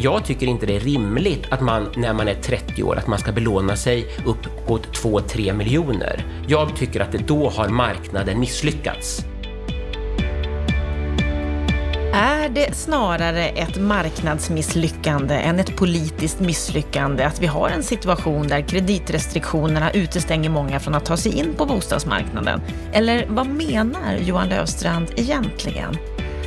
jag tycker inte det är rimligt att man när man är 30 år att man ska belåna sig uppåt 2-3 miljoner. Jag tycker att det då har marknaden misslyckats. Är det snarare ett marknadsmisslyckande än ett politiskt misslyckande att vi har en situation där kreditrestriktionerna utestänger många från att ta sig in på bostadsmarknaden? Eller vad menar Johan Löfstrand egentligen?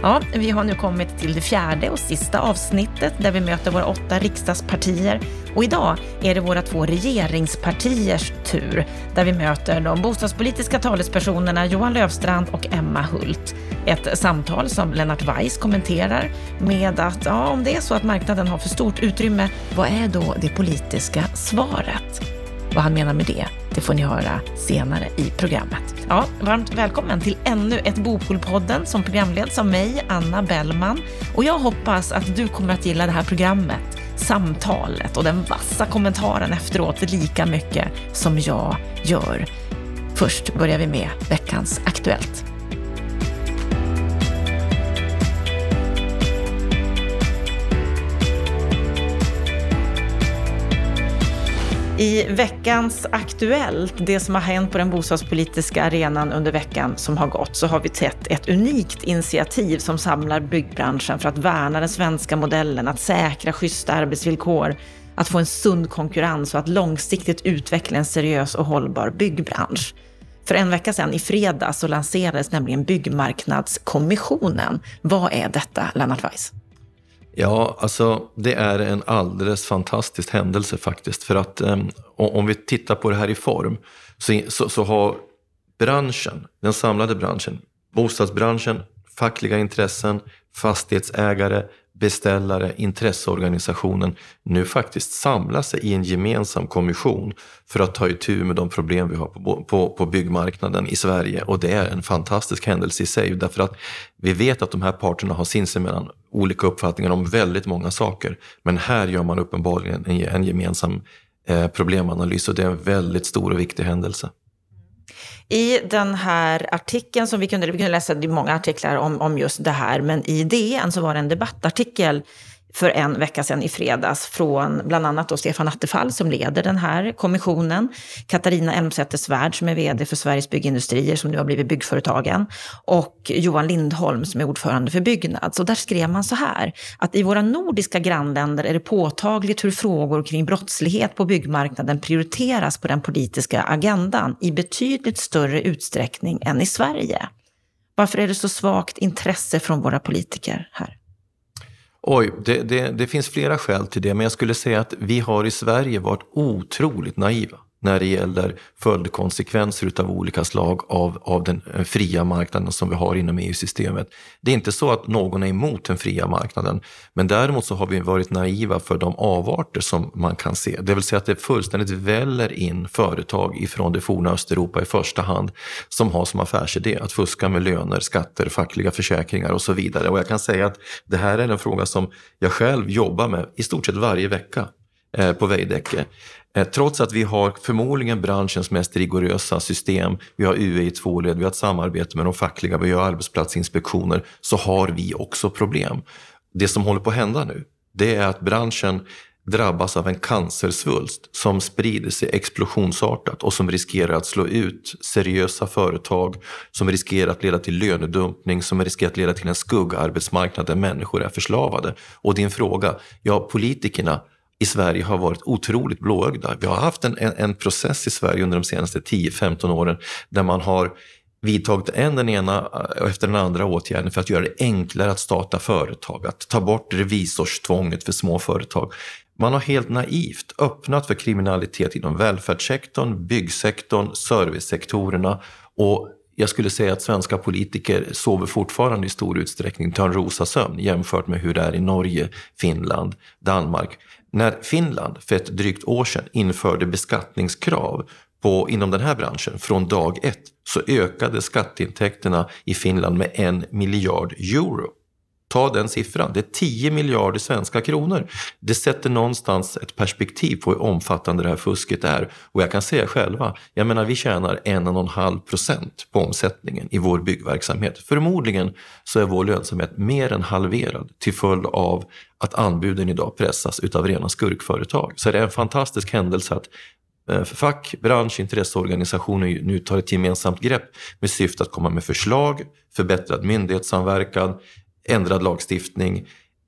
Ja, vi har nu kommit till det fjärde och sista avsnittet där vi möter våra åtta riksdagspartier. Och idag är det våra två regeringspartiers tur där vi möter de bostadspolitiska talespersonerna Johan Löfstrand och Emma Hult. Ett samtal som Lennart Weiss kommenterar med att ja, om det är så att marknaden har för stort utrymme, vad är då det politiska svaret? Vad han menar med det, det får ni höra senare i programmet. Ja, varmt välkommen till ännu ett Bopolpodden som programleds av mig, Anna Bellman. Och jag hoppas att du kommer att gilla det här programmet, samtalet och den vassa kommentaren efteråt lika mycket som jag gör. Först börjar vi med veckans Aktuellt. I veckans Aktuellt, det som har hänt på den bostadspolitiska arenan under veckan som har gått, så har vi sett ett unikt initiativ som samlar byggbranschen för att värna den svenska modellen, att säkra schyssta arbetsvillkor, att få en sund konkurrens och att långsiktigt utveckla en seriös och hållbar byggbransch. För en vecka sedan, i fredag, så lanserades nämligen Byggmarknadskommissionen. Vad är detta, Lennart Weiss? Ja, alltså det är en alldeles fantastisk händelse faktiskt. För att um, om vi tittar på det här i form så, så, så, har branschen, den samlade branschen, bostadsbranschen, fackliga intressen, fastighetsägare, beställare, intresseorganisationen nu faktiskt samlar sig i en gemensam kommission för att ta itu med de problem vi har på, på, på byggmarknaden i Sverige. Och det är en fantastisk händelse i sig därför att vi vet att de här parterna har sinsemellan olika uppfattningar om väldigt många saker. Men här gör man uppenbarligen en, en gemensam eh, problemanalys och det är en väldigt stor och viktig händelse. I den här artikeln som vi kunde, vi kunde läsa många artiklar om, om just det här, men i DN så var det en debattartikel för en vecka sedan i fredags från bland annat då Stefan Attefall som leder den här kommissionen, Katarina Elmsäter-Svärd som är vd för Sveriges Byggindustrier som nu har blivit Byggföretagen och Johan Lindholm som är ordförande för Byggnads. Och där skrev man så här, att i våra nordiska grannländer är det påtagligt hur frågor kring brottslighet på byggmarknaden prioriteras på den politiska agendan i betydligt större utsträckning än i Sverige. Varför är det så svagt intresse från våra politiker här? Oj, det, det, det, finns flera skäl till det, men jag skulle säga att vi har i Sverige varit otroligt naiva när det gäller följdkonsekvenser av olika slag av, av den eh, fria marknaden som vi har inom EU-systemet. Det är inte så att någon är emot den fria marknaden, men däremot så har vi varit naiva för de avarter som man kan se. Det vill säga att det fullständigt väller in företag ifrån det forna Östeuropa i första hand som har som affärsidé att fuska med löner, skatter, fackliga försäkringar och så vidare. Och jag kan säga att det här är en fråga som jag själv jobbar med i stort sett varje vecka Eh, på Veidekke. Eh, trots att vi har förmodligen branschens mest rigorösa system, vi har UE i två led, vi har ett samarbete med de fackliga, vi har arbetsplatsinspektioner, så har vi också problem. Det som håller på att hända nu, det är att branschen drabbas av en cancersvulst som sprider sig explosionsartat och som riskerar att slå ut seriösa företag, som riskerar att leda till lönedumpning, som riskerar att leda till en skuggarbetsmarknad där människor är förslavade. Och din fråga, ja politikerna i Sverige har varit otroligt blåögda. Vi har haft en, en, en process i Sverige under de senaste 10-15 åren där man har vidtagit en den ena eh, efter den andra åtgärden för att göra det enklare att starta företag, att ta bort revisorstvånget för små företag. Man har helt naivt öppnat för kriminalitet inom välfärdssektorn, byggsektorn, servicesektorerna och jag skulle säga att svenska politiker sover fortfarande i stor utsträckning törnrosasömn jämfört med hur det är i Norge, Finland, Danmark. När Finland för ett drygt år sedan införde beskattningskrav på, inom den här branschen från dag ett så ökade skatteintäkterna i Finland med en miljard euro. Ta den siffran, det är 10 miljarder svenska kronor. Det sätter någonstans ett perspektiv på hur omfattande det här fusket är. Och jag kan säga själva, jag menar vi tjänar 1,5 procent på omsättningen i vår byggverksamhet. Förmodligen så är vår lönsamhet mer än halverad till följd av att anbuden idag pressas utav rena skurkföretag. Så det är en fantastisk händelse att eh, fack, bransch, intresseorganisationer nu tar ett gemensamt grepp med syfte att komma med förslag, förbättrad myndighetssamverkan, ändrad lagstiftning,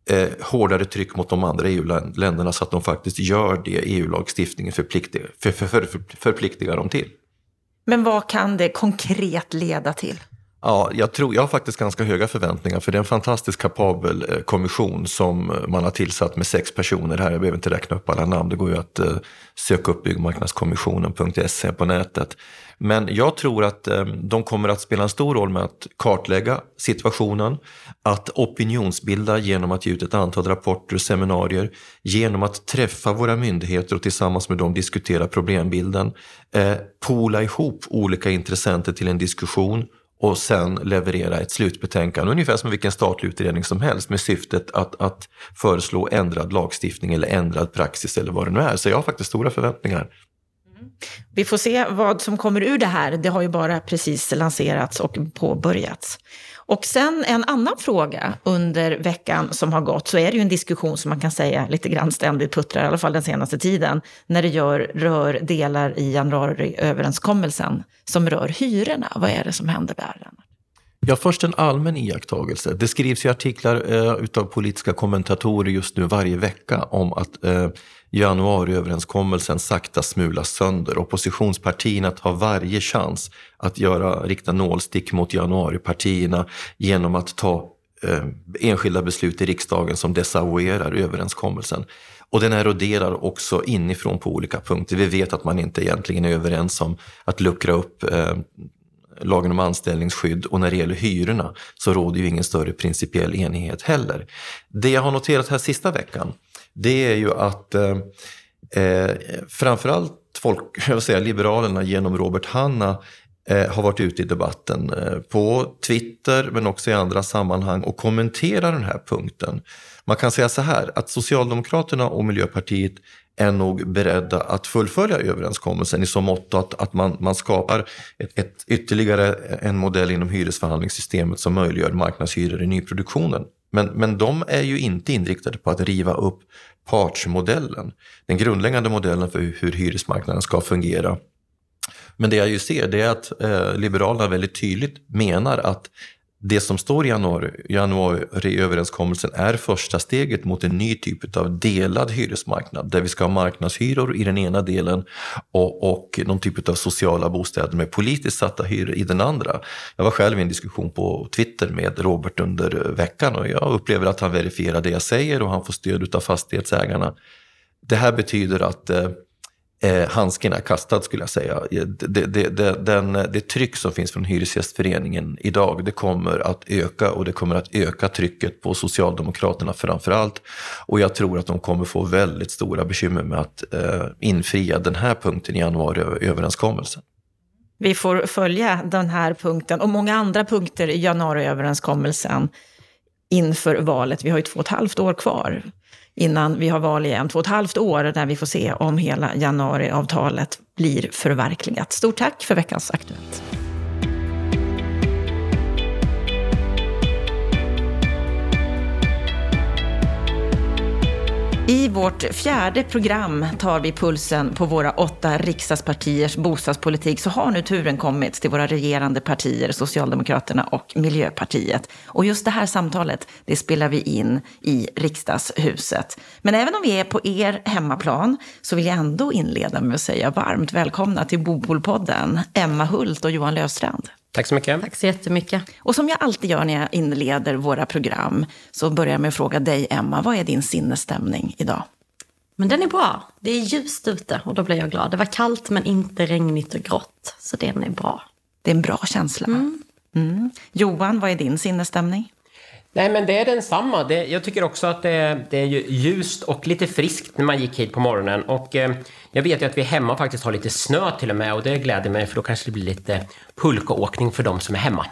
eh, hårdare tryck mot de andra EU-länderna så att de faktiskt gör det EU-lagstiftningen förpliktigar, för, för, för, förpliktigar dem till. Men vad kan det konkret leda till? Ja, jag, tror, jag har faktiskt ganska höga förväntningar för det är en fantastiskt kapabel eh, kommission som eh, man har tillsatt med sex personer här. Jag behöver inte räkna upp alla namn, det går ju att eh, söka upp byggmarknadskommissionen.se på nätet. Men jag tror att eh, de kommer att spela en stor roll med att kartlägga situationen, att opinionsbilda genom att ge ut ett antal rapporter och seminarier, genom att träffa våra myndigheter och tillsammans med dem diskutera problembilden, eh, pola ihop olika intressenter till en diskussion och sen leverera ett slutbetänkande, ungefär som vilken statlig utredning som helst med syftet att, att föreslå ändrad lagstiftning eller ändrad praxis eller vad det nu är. Så jag har faktiskt stora förväntningar. Vi får se vad som kommer ur det här. Det har ju bara precis lanserats och påbörjats. Och sen en annan fråga under veckan som har gått, så är det ju en diskussion som man kan säga lite grann ständigt puttrar, i alla fall den senaste tiden, när det gör, rör delar i januariöverenskommelsen som rör hyrorna. Vad är det som händer där? Ja, först en allmän iakttagelse. Det skrivs ju artiklar eh, utav politiska kommentatorer just nu varje vecka om att eh, januariöverenskommelsen sakta smulas sönder. Oppositionspartierna tar varje chans att göra, rikta nålstick mot januaripartierna genom att ta eh, enskilda beslut i riksdagen som desavouerar överenskommelsen. Och den eroderar också inifrån på olika punkter. Vi vet att man inte egentligen är överens om att luckra upp eh, lagen om anställningsskydd och när det gäller hyrorna så råder ju ingen större principiell enighet heller. Det jag har noterat här sista veckan det är ju att eh, eh framförallt folk, jag vill säga, Liberalerna genom Robert Hanna eh, har varit ute i debatten eh, på Twitter men också i andra sammanhang och kommenterar den här punkten. Man kan säga så här att Socialdemokraterna och Miljöpartiet är nog beredda att fullfölja överenskommelsen i så mått att, att man, man skapar ett, ett, ytterligare en modell inom hyresförhandlingssystemet som möjliggör marknadshyror i nyproduktionen. Men, men de är ju inte inriktade på att riva upp partsmodellen, den grundläggande modellen för hur hyresmarknaden ska fungera. Men det jag ju ser det är att eh, Liberalerna väldigt tydligt menar att det som står i januari, januariöverenskommelsen är första steget mot en ny typ av delad hyresmarknad där vi ska ha marknadshyror i den ena delen och, och någon typ av sociala bostäder med politiskt satta hyror i den andra. Jag var själv i en diskussion på Twitter med Robert under veckan och jag upplever att han verifierar det jag säger och han får stöd av fastighetsägarna. Det här betyder att eh, eh, handsken är kastad skulle jag säga. Eh, det, det, det, den, det tryck som finns från Hyresgästföreningen idag, det kommer att öka och det kommer att öka trycket på Socialdemokraterna framför allt. Och jag tror att de kommer få väldigt stora bekymmer med att eh, infria den här punkten i januariöverenskommelsen. Vi får följa den här punkten och många andra punkter i januariöverenskommelsen inför valet. Vi har ju två och ett halvt år kvar innan vi har val igen, två och ett halvt år, där vi får se om hela januariavtalet blir förverkligat. Stort tack för veckans Aktuellt. I vårt fjärde program tar vi pulsen på våra åtta riksdagspartiers bostadspolitik. Så har nu turen kommit till våra regerande partier, Socialdemokraterna och Miljöpartiet. Och just det här samtalet, det spelar vi in i riksdagshuset. Men även om vi är på er hemmaplan så vill jag ändå inleda med att säga varmt välkomna till Bopolpodden, Emma Hult och Johan Löfstrand. Tack så mycket. Tack så jättemycket. Och som jag alltid gör när jag inleder våra program så börjar jag med att fråga dig, Emma, vad är din sinnesstämning idag? Men den är bra. Det är ljust ute och då blir jag glad. Det var kallt men inte regnigt och grått, så den är bra. Det är en bra känsla. Mm. Mm. Johan, vad är din sinnesstämning? Nej, men det är densamma. Det, jag tycker också att det, det är ljust och lite friskt när man gick hit på morgonen. Och eh, jag vet ju att vi hemma faktiskt har lite snö till och med och det gläder mig för då kanske det blir lite pulkaåkning för de som är hemma.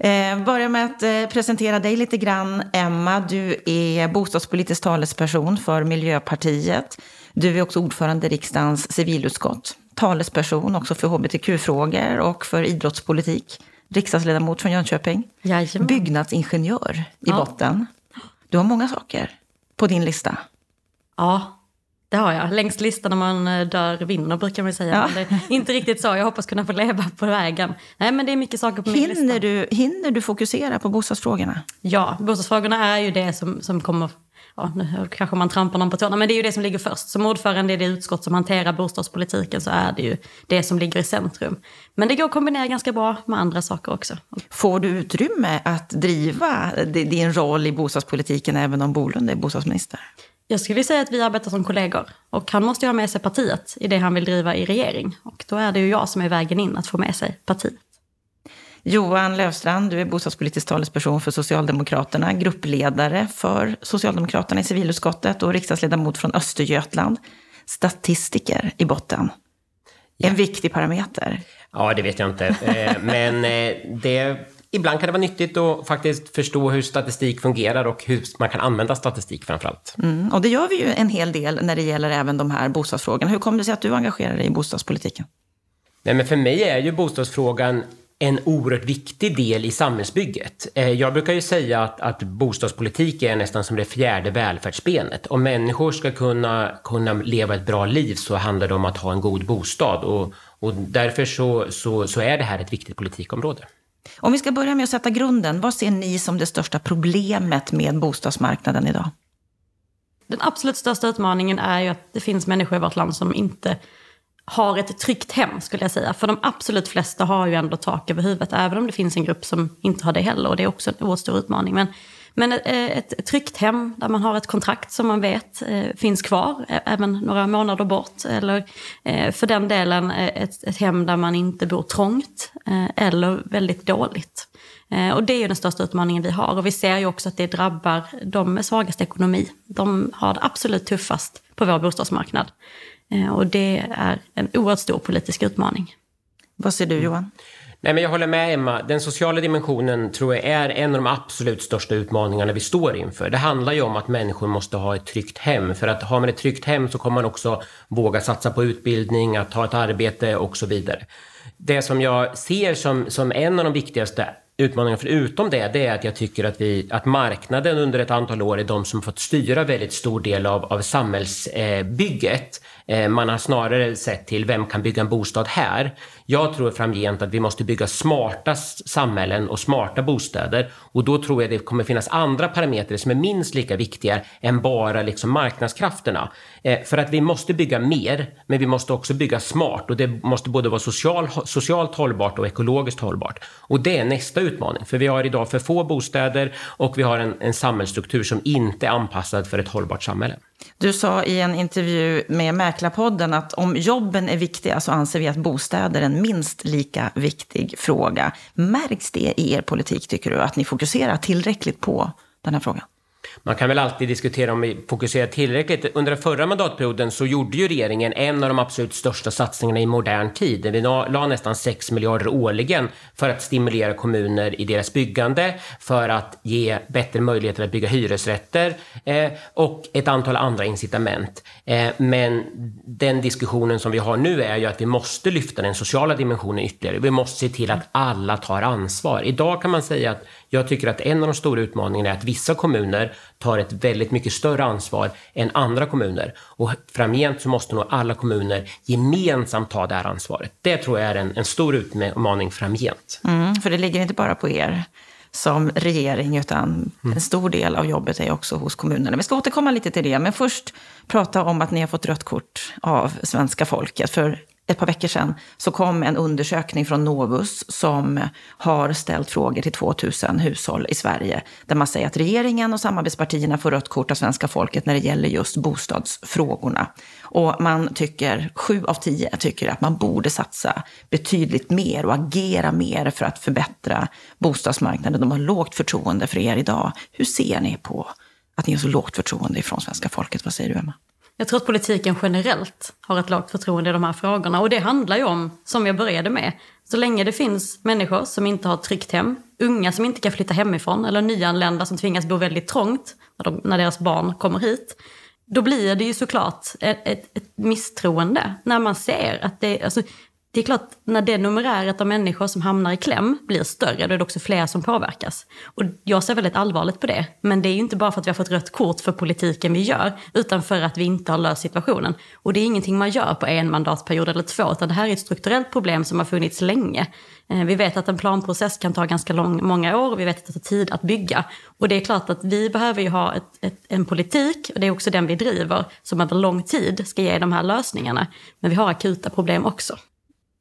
Eh, börja med att eh, presentera dig lite grann. Emma, du är bostadspolitisk talesperson för Miljöpartiet. Du är också ordförande i riksdagens civilutskott. Talesperson också för hbtq-frågor och för idrottspolitik. Riksdagsledamot från Jönköping. Jajamän. Byggnadsingenjör i Ja. botten. Du har många saker på din lista. Ja, det har jag. Längst listan när man eh, dör vinner brukar man säga. Ja. Inte riktigt så. Jag hoppas kunna få leva på vägen. Nej, men det är mycket saker på min lista. Hinner du, hinner du fokusera på bostadsfrågorna? Ja, bostadsfrågorna är ju det som, som kommer... Ja, nu kanske man trampar någon på tårna, men det är ju det som ligger först. Som ordförande i det utskott som hanterar bostadspolitiken så är det ju det som ligger i centrum. Men det går att kombinera ganska bra med andra saker också. Får du utrymme att driva di- din roll i bostadspolitiken även om Bolund är bostadsminister? Jag skulle säga att vi arbetar som kollegor. Och han måste ju ha med sig partiet i det han vill driva i regering. Och då är det ju jag som är vägen in att få med sig partiet. Johan Löfstrand, du är bostadspolitisk talesperson för Socialdemokraterna, gruppledare för Socialdemokraterna i civilutskottet och riksdagsledamot från Östergötland. Statistiker i botten. En viktig parameter. Ja, det vet jag inte. Eh, Men eh, det, ibland kan det vara nyttigt att faktiskt förstå hur statistik fungerar och hur man kan använda statistik framförallt. Mm, och det gör vi ju en hel del när det gäller även de här bostadsfrågorna. Hur kommer det sig att du engagerar dig i bostadspolitiken? Nej, men för mig är ju bostadsfrågan en oerhört viktig del i samhällsbygget. Eh, Jag brukar ju säga att, att bostadspolitik är nästan som det fjärde välfärdsbenet. Om människor ska kunna, kunna leva ett bra liv så handlar det om att ha en god bostad och, och därför så, så, så är det här ett viktigt politikområde. Om vi ska börja med att sätta grunden, vad ser ni som det största problemet med bostadsmarknaden idag? Den absolut största utmaningen är ju att det finns människor i vårt land som inte har ett tryggt hem, skulle jag säga. För de absolut flesta har ju ändå tak över huvudet, även om det finns en grupp som inte har det heller. Och det är också en oerhört stor utmaning. Men, men ett, ett tryggt hem där man har ett kontrakt som man vet eh, finns kvar, eh, även några månader bort. Eller för den delen ett, ett hem där man inte bor trångt eller väldigt dåligt. Och det är ju den största utmaningen vi har. Och vi ser ju också att det drabbar de med svagast ekonomi. De har det absolut tuffast på vår bostadsmarknad. Eh, Och det är en oerhört stor politisk utmaning. Vad ser du Johan? Nej, men jag håller med Emma. Den sociala dimensionen tror jag är en av de absolut största utmaningarna vi står inför. Det handlar ju om att människor måste ha ett tryggt hem. För att har man ett tryggt hem så kommer man också våga satsa på utbildning, att ha ett arbete och så vidare. Det som jag ser som, som en av de viktigaste utmaningarna förutom det, det är att jag tycker att, vi, att marknaden under ett antal år är de som fått styra väldigt stor del av, av samhällsbygget. Eh, Eh, man har snarare sett till vem kan bygga en bostad här. Jag tror framgent att vi måste bygga smarta samhällen och smarta bostäder och då tror jag det kommer finnas andra parametrar som är minst lika viktiga än bara liksom marknadskrafterna. Eh, för att vi måste bygga mer, men vi måste också bygga smart och det måste både vara social, socialt hållbart och ekologiskt hållbart. Och det är nästa utmaning, för vi har idag för få bostäder och vi har en, en samhällsstruktur som inte är anpassad för ett hållbart samhälle. Du sa i en intervju med Mäklarpodden att om jobben är viktiga så anser vi att bostäder är en minst lika viktig fråga. Märks det i er politik, tycker du, att ni fokuserar tillräckligt på den här frågan? Man kan väl alltid diskutera om vi fokuserar tillräckligt. Under den förra mandatperioden så gjorde ju regeringen en av de absolut största satsningarna i modern tid. Vi la la nästan 6 miljarder årligen för att stimulera kommuner i deras byggande, för att ge bättre möjligheter att bygga hyresrätter eh, och ett antal andra incitament. Eh, men den diskussionen som vi har nu är ju att vi måste lyfta den sociala dimensionen ytterligare. Vi måste se till att alla tar ansvar. Idag kan man säga att jag tycker att en av de stora utmaningarna är att vissa kommuner tar ett väldigt mycket större ansvar än andra kommuner. Och framgent så måste nog alla kommuner gemensamt ta det här ansvaret. Det tror jag är en, en stor utmaning framgent. Mm, för det ligger inte bara på er som regering, utan en stor del av jobbet är också hos kommunerna. Vi ska återkomma lite till det, men först prata om att ni har fått rött kort av svenska folket. För ett par veckor sedan så kom en undersökning från Novus som har ställt frågor till 2000 hushåll i Sverige. Där man säger att regeringen och samarbetspartierna får rött kort av svenska folket när det gäller just bostadsfrågorna. Och man tycker, sju av tio tycker att man borde satsa betydligt mer och agera mer för att förbättra bostadsmarknaden. De har lågt förtroende för er idag. Hur ser ni på att ni har så lågt förtroende ifrån svenska folket? Vad säger du, Emma? Jag tror att politiken generellt har ett lågt förtroende i de här frågorna. Och det handlar ju om, som jag började med, så länge det finns människor som inte har ett tryggt hem, unga som inte kan flytta hemifrån eller nyanlända som tvingas bo väldigt trångt när, de, när deras barn kommer hit. Då blir det ju såklart ett, ett, ett misstroende när man ser att det, alltså, det är klart, när det numeräret av människor som hamnar i kläm blir större, då är det också fler som påverkas. Och jag ser väldigt allvarligt på det. Men det är ju inte bara för att vi har fått rött kort för politiken vi gör, utan för att vi inte har löst situationen. Och det är ingenting man gör på en mandatperiod eller två, utan det här är ett strukturellt problem som har funnits länge. Eh, vi vet att en planprocess kan ta ganska lång, många år och vi vet att det tar tid att bygga. Och det är klart att vi behöver ju ha ett, ett, en politik, och det är också den vi driver, som över lång tid ska ge de här lösningarna. Men vi har akuta problem också.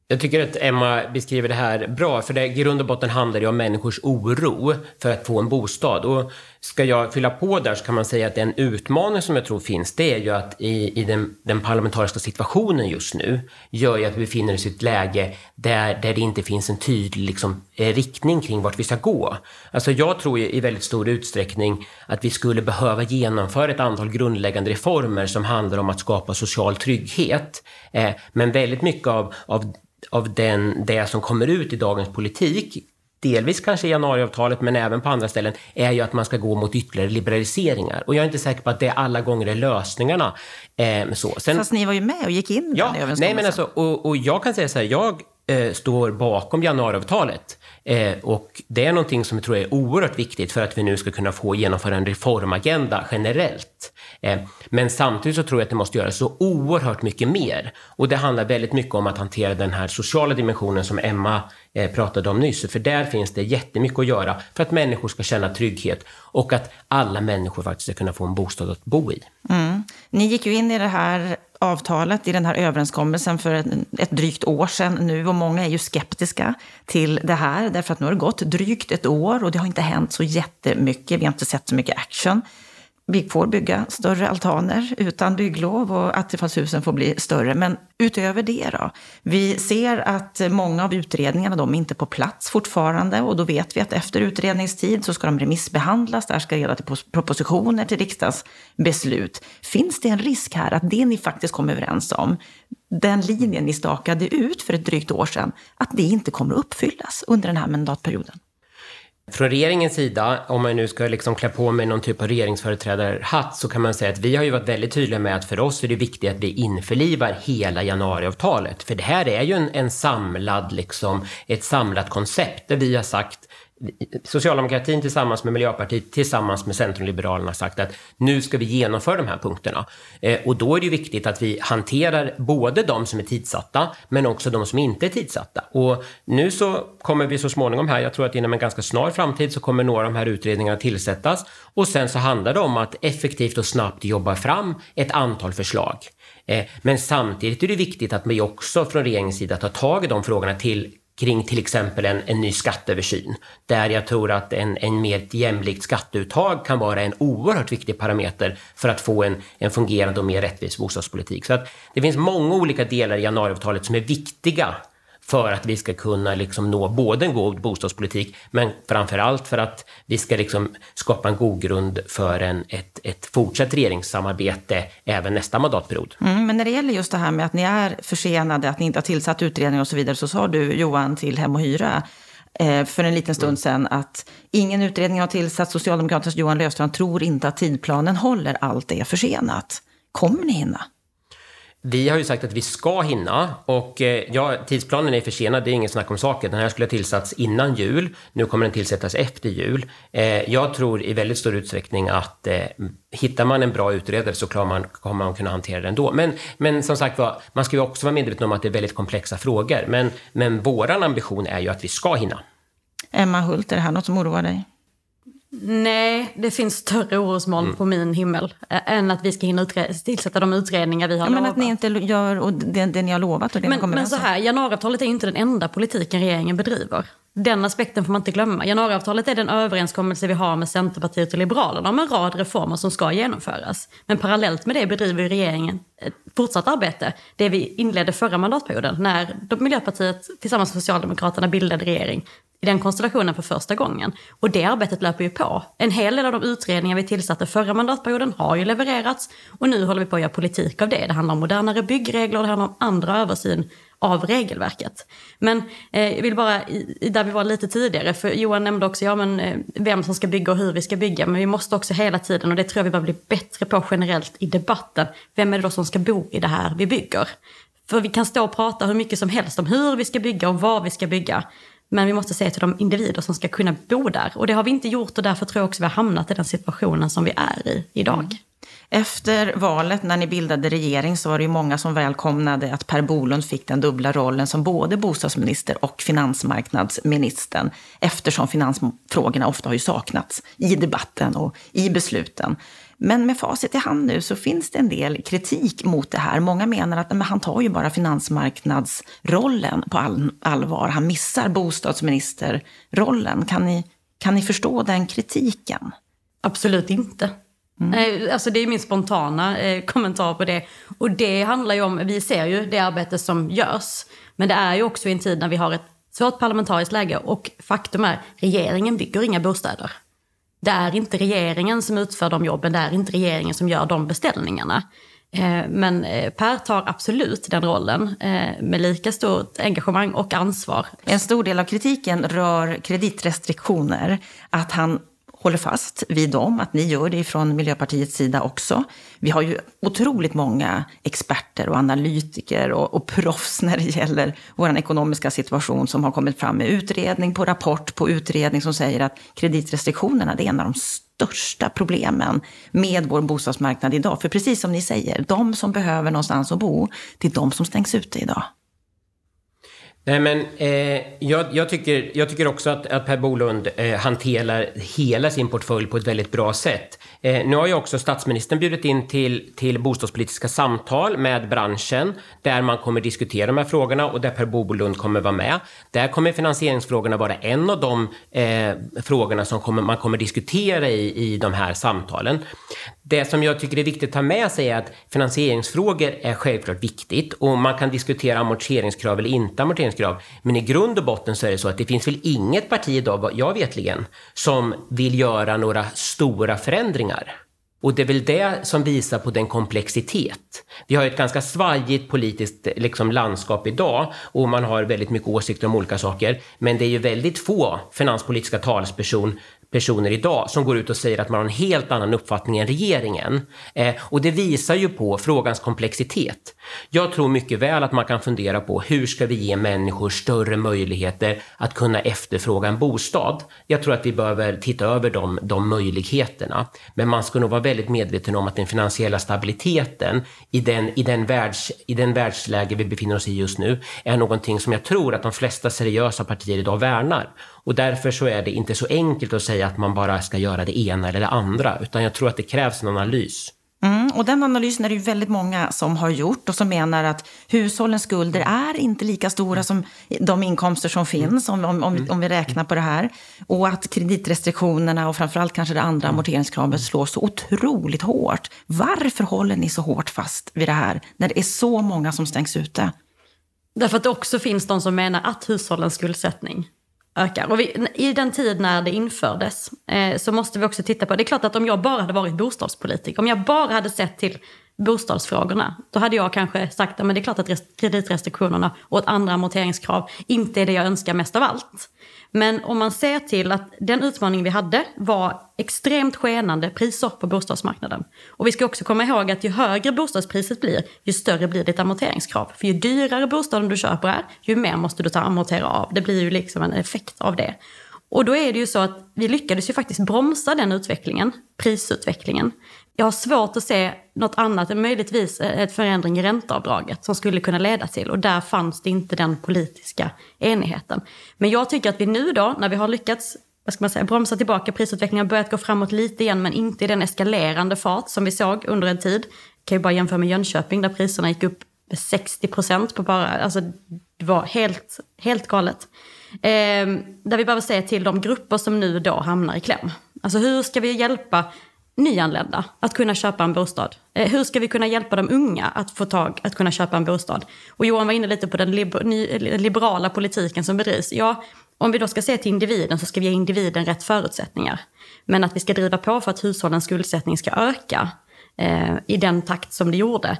Jag tycker att Emma beskriver det här bra, för det i grund och botten handlar det om människors oro för att få en bostad. Och ska jag fylla på där så kan man säga att den utmaning som jag tror finns, det är ju att i, i den, den parlamentariska situationen just nu gör ju att vi befinner oss i ett läge där, där det inte finns en tydlig liksom, eh, riktning kring vart vi ska gå. Alltså jag tror i väldigt stor utsträckning att vi skulle behöva genomföra ett antal grundläggande reformer som handlar om att skapa social trygghet. Eh, men väldigt mycket av, av av den, det som kommer ut i dagens politik, delvis kanske i januariavtalet men även på andra ställen, är ju att man ska gå mot ytterligare liberaliseringar. Och jag är inte säker på att det alla gånger är lösningarna. Eh, så. Sen, Fast ni var ju med och gick in i ja, den överenskommelsen. Nej, men alltså, och, och jag kan säga så här, jag eh, står bakom januariavtalet. Eh, och det är någonting som jag tror är oerhört viktigt för att vi nu ska kunna få genomföra en reformagenda generellt. Eh, men samtidigt så tror jag att det måste göras så oerhört mycket mer. Och det handlar väldigt mycket om att hantera den här sociala dimensionen som Emma eh, pratade om nyss. För där finns det jättemycket att göra för att människor ska känna trygghet och att alla människor faktiskt ska kunna få en bostad att bo i. Mm. Ni gick ju in i det här avtalet, i den här överenskommelsen för ett drygt år sedan nu och många är ju skeptiska till det här därför att nu har det gått drygt ett år och det har inte hänt så jättemycket. Vi har inte sett så mycket action vi får bygga större altaner utan bygglov och attefallshusen får bli större. Men utöver det då? Vi ser att många av utredningarna de är inte på plats fortfarande och då vet vi att efter utredningstid så ska de remissbehandlas, det här ska leda till propositioner till riksdagsbeslut. Finns det en risk här att det ni faktiskt kom överens om, den linjen ni stakade ut för ett drygt år sedan, att det inte kommer att uppfyllas under den här mandatperioden? Från regeringens sida, om man nu ska liksom klä på mig någon typ av regeringsföreträdarhatt, så kan man säga att vi har ju varit väldigt tydliga med att för oss är det viktigt att vi införlivar hela januariavtalet. För det här är ju en, en samlad, liksom, ett samlat koncept där vi har sagt Socialdemokratin tillsammans med Miljöpartiet tillsammans med Centrumliberalerna sagt att nu ska vi genomföra de här punkterna. Eh, och då är det ju viktigt att vi hanterar både de som är tidsatta men också de som inte är tidsatta. Och nu så kommer vi så småningom här, jag tror att inom en ganska snar framtid så kommer några av de här utredningarna tillsättas och sen så handlar det om att effektivt och snabbt jobba fram ett antal förslag. Eh, men samtidigt är det viktigt att vi också från regeringens sida tar tag i de frågorna till kring till exempel en, en ny skatteöversyn. Där jag tror att en, en mer jämlikt skatteuttag kan vara en oerhört viktig parameter för att få en, en fungerande och mer rättvis bostadspolitik. Så att det finns många olika delar i januariavtalet som är viktiga för att vi ska kunna liksom nå både en god bostadspolitik, men framför allt för att vi ska liksom skapa en god grund för en, ett, ett fortsatt regeringssamarbete även nästa mandatperiod. Mm, men när det gäller just det här med att ni är försenade, att ni inte har tillsatt utredningar och så vidare, så sa du Johan till Hem och Hyra eh, för en liten stund mm. sedan att ingen utredning har tillsatts. Socialdemokraternas Johan Löfstrand tror inte att tidplanen håller. Allt är försenat. Kommer ni hinna? Vi har ju sagt att vi ska hinna och eh, ja, tidsplanen är försenad, det är ingen snack om saken. Den här skulle ha tillsatts innan jul, nu kommer den tillsättas efter jul. Eh, jag tror i väldigt stor utsträckning att eh, hittar man en bra utredare så klarar man, kommer man kunna hantera det ändå. Men, men som sagt var, man ska ju också vara medveten om att det är väldigt komplexa frågor. Men, men vår ambition är ju att vi ska hinna. Emma Hult, är det här något som oroar dig? Nej, det finns större orosmoln mm. på min himmel än att vi ska hinna tillsätta de utredningar vi har ja, lovat. Men att ni inte gör och det, det ni har lovat och det men, kommer Men så här, januariavtalet är inte den enda politiken regeringen bedriver. Den aspekten får man inte glömma. Januariavtalet är den överenskommelse vi har med Centerpartiet och Liberalerna om en rad reformer som ska genomföras. Men parallellt med det bedriver regeringen ett fortsatt arbete. Det vi inledde förra mandatperioden när Miljöpartiet tillsammans med Socialdemokraterna bildade regering i den konstellationen för första gången. Och det arbetet löper ju på. En hel del av de utredningar vi tillsatte förra mandatperioden har ju levererats och nu håller vi på att göra politik av det. Det handlar om modernare byggregler och det handlar om andra översyn av regelverket. Men eh, jag vill bara, i, där vi var lite tidigare, för Johan nämnde också ja, men, eh, vem som ska bygga och hur vi ska bygga. Men vi måste också hela tiden, och det tror jag vi behöver bli bättre på generellt i debatten, vem är det då som ska bo i det här vi bygger? För vi kan stå och prata hur mycket som helst om hur vi ska bygga och vad vi ska bygga. Men vi måste se till de individer som ska kunna bo där. Och det har vi inte gjort och därför tror jag också vi har hamnat i den situationen som vi är i idag. Mm. Efter valet när ni bildade regering så var det ju många som välkomnade att Per Bolund fick den dubbla rollen som både bostadsminister och finansmarknadsministern eftersom finansfrågorna ofta har ju saknats i debatten och i besluten. Men med facit i hand nu så finns det en del kritik mot det här. Många menar att men han tar ju bara finansmarknadsrollen på all, allvar. Han missar bostadsministerrollen. Kan ni, kan ni förstå den kritiken? Absolut inte. Mm. Alltså det är min spontana eh, kommentar på det. Och det handlar ju om, vi ser ju det arbete som görs. Men det är ju också i en tid när vi har ett svårt parlamentariskt läge och faktum är, regeringen bygger inga bostäder. Det är inte regeringen som utför de jobben, det är inte regeringen som gör de beställningarna. Eh, men eh, Per tar absolut den rollen eh, med lika stort engagemang och ansvar. En stor del av kritiken rör kreditrestriktioner. Att han håller fast vid dem, att ni gör det från Miljöpartiets sida också. Vi har ju otroligt många experter och analytiker och, och proffs när det gäller vår ekonomiska situation som har kommit fram med utredning på rapport på utredning som säger att kreditrestriktionerna det är en av de största problemen med vår bostadsmarknad idag. För precis som ni säger, de som behöver någonstans att bo, det är de som stängs ute idag. Nej, men eh, jag, jag, tycker, jag tycker också att, att Per Bolund eh, hanterar hela sin portfölj på ett väldigt bra sätt. Eh, nu har ju också statsministern bjudit in till, till bostadspolitiska samtal med branschen där man kommer diskutera de här frågorna och där Per Bolund kommer vara med. Där kommer finansieringsfrågorna vara en av de eh, frågorna som kommer, man kommer diskutera i, i de här samtalen. Det som jag tycker är viktigt att ta med sig är att finansieringsfrågor är självklart viktigt och man kan diskutera amorteringskrav eller inte amorteringskrav. Men i grund och botten så är det så att det finns väl inget parti idag, jag vetligen, som vill göra några stora förändringar. Och det är väl det som visar på den komplexitet. Vi har ett ganska svajigt politiskt liksom, landskap idag och man har väldigt mycket åsikter om olika saker. Men det är ju väldigt få finanspolitiska talesperson personer idag som går ut och säger att man har en helt annan uppfattning än regeringen. Eh, och det visar ju på frågans komplexitet. Jag tror mycket väl att man kan fundera på hur ska vi ge människor större möjligheter att kunna efterfråga en bostad. Jag tror att vi behöver titta över de, de möjligheterna. Men man ska nog vara väldigt medveten om att den finansiella stabiliteten i den, i, den världs, i den världsläge vi befinner oss i just nu är någonting som jag tror att de flesta seriösa partier idag värnar. Och därför så är det inte så enkelt att säga att man bara ska göra det ena eller det andra, utan jag tror att det krävs en analys. Mm, och den analysen är det ju väldigt många som har gjort och som menar att hushållens skulder är inte lika stora som de inkomster som finns om, om, om, om vi räknar på det här. Och att kreditrestriktionerna och framförallt kanske det andra amorteringskravet slår så otroligt hårt. Varför håller ni så hårt fast vid det här när det är så många som stängs ute? Därför att det också finns de som menar att hushållens skuldsättning ökar. Och vi, I den tid när det infördes eh, så måste vi också titta på, det är klart att om jag bara hade varit bostadspolitiker, om jag bara hade sett till bostadsfrågorna, då hade jag kanske sagt att det är klart att kreditrestriktionerna och ett andra amorteringskrav inte är det jag önskar mest av allt. Men om man ser till att den utmaning vi hade var extremt skenande priser på bostadsmarknaden. Och vi ska också komma ihåg att ju högre bostadspriset blir, ju större blir ditt amorteringskrav. För ju dyrare bostaden du köper är, ju mer måste du ta amortera av. Det blir ju liksom en effekt av det. Och då är det ju så att vi lyckades ju faktiskt bromsa den utvecklingen, prisutvecklingen. Jag har svårt att se något annat än möjligtvis eh, ett förändring i ränteavdraget som skulle kunna leda till. Och där fanns det inte den politiska enigheten. Men jag tycker att vi nu då, när vi har lyckats vad ska man säga, bromsa tillbaka prisutvecklingen, har börjat gå framåt lite igen men inte i den eskalerande fart som vi såg under en tid. Jag kan ju bara jämföra med Jönköping där priserna gick upp med 60 procent på bara, alltså Det var helt, helt galet. Eh, där vi behöver se till de grupper som nu då hamnar i kläm. Alltså hur ska vi hjälpa nyanlända att kunna köpa en bostad? Eh, hur ska vi kunna hjälpa de unga att få tag att kunna köpa en bostad? Och Johan var inne lite på den eh, liberala politiken som bedrivs. Ja, om vi då ska se till individen så ska vi ge individen rätt förutsättningar. Men att vi ska driva på för att hushållens skuldsättning ska öka eh, i den takt som det gjorde,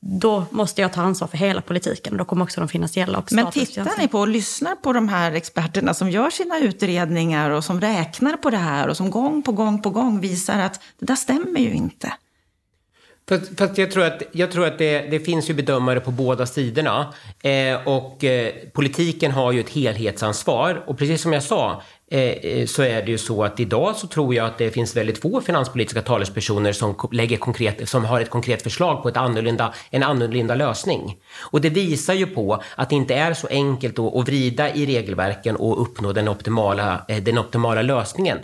då måste jag ta ansvar för hela politiken. Då kommer också de finansiella och Men tittar ni på och lyssnar på de här experterna som gör sina utredningar och som räknar på det här och som gång på gång på gång visar att det där stämmer ju inte? Fast, fast jag tror att, jag tror att det, det finns ju bedömare på båda sidorna. Eh, och eh, politiken har ju ett helhetsansvar. Och precis som jag sa Eh, eh, så är det ju så att idag så tror jag att det finns väldigt få finanspolitiska talespersoner som, lägger konkret, som har ett konkret förslag på ett annorlunda, en annorlunda lösning. Och det visar ju på att det inte är så enkelt att, vrida i regelverken och uppnå den optimala, eh, den optimala lösningen.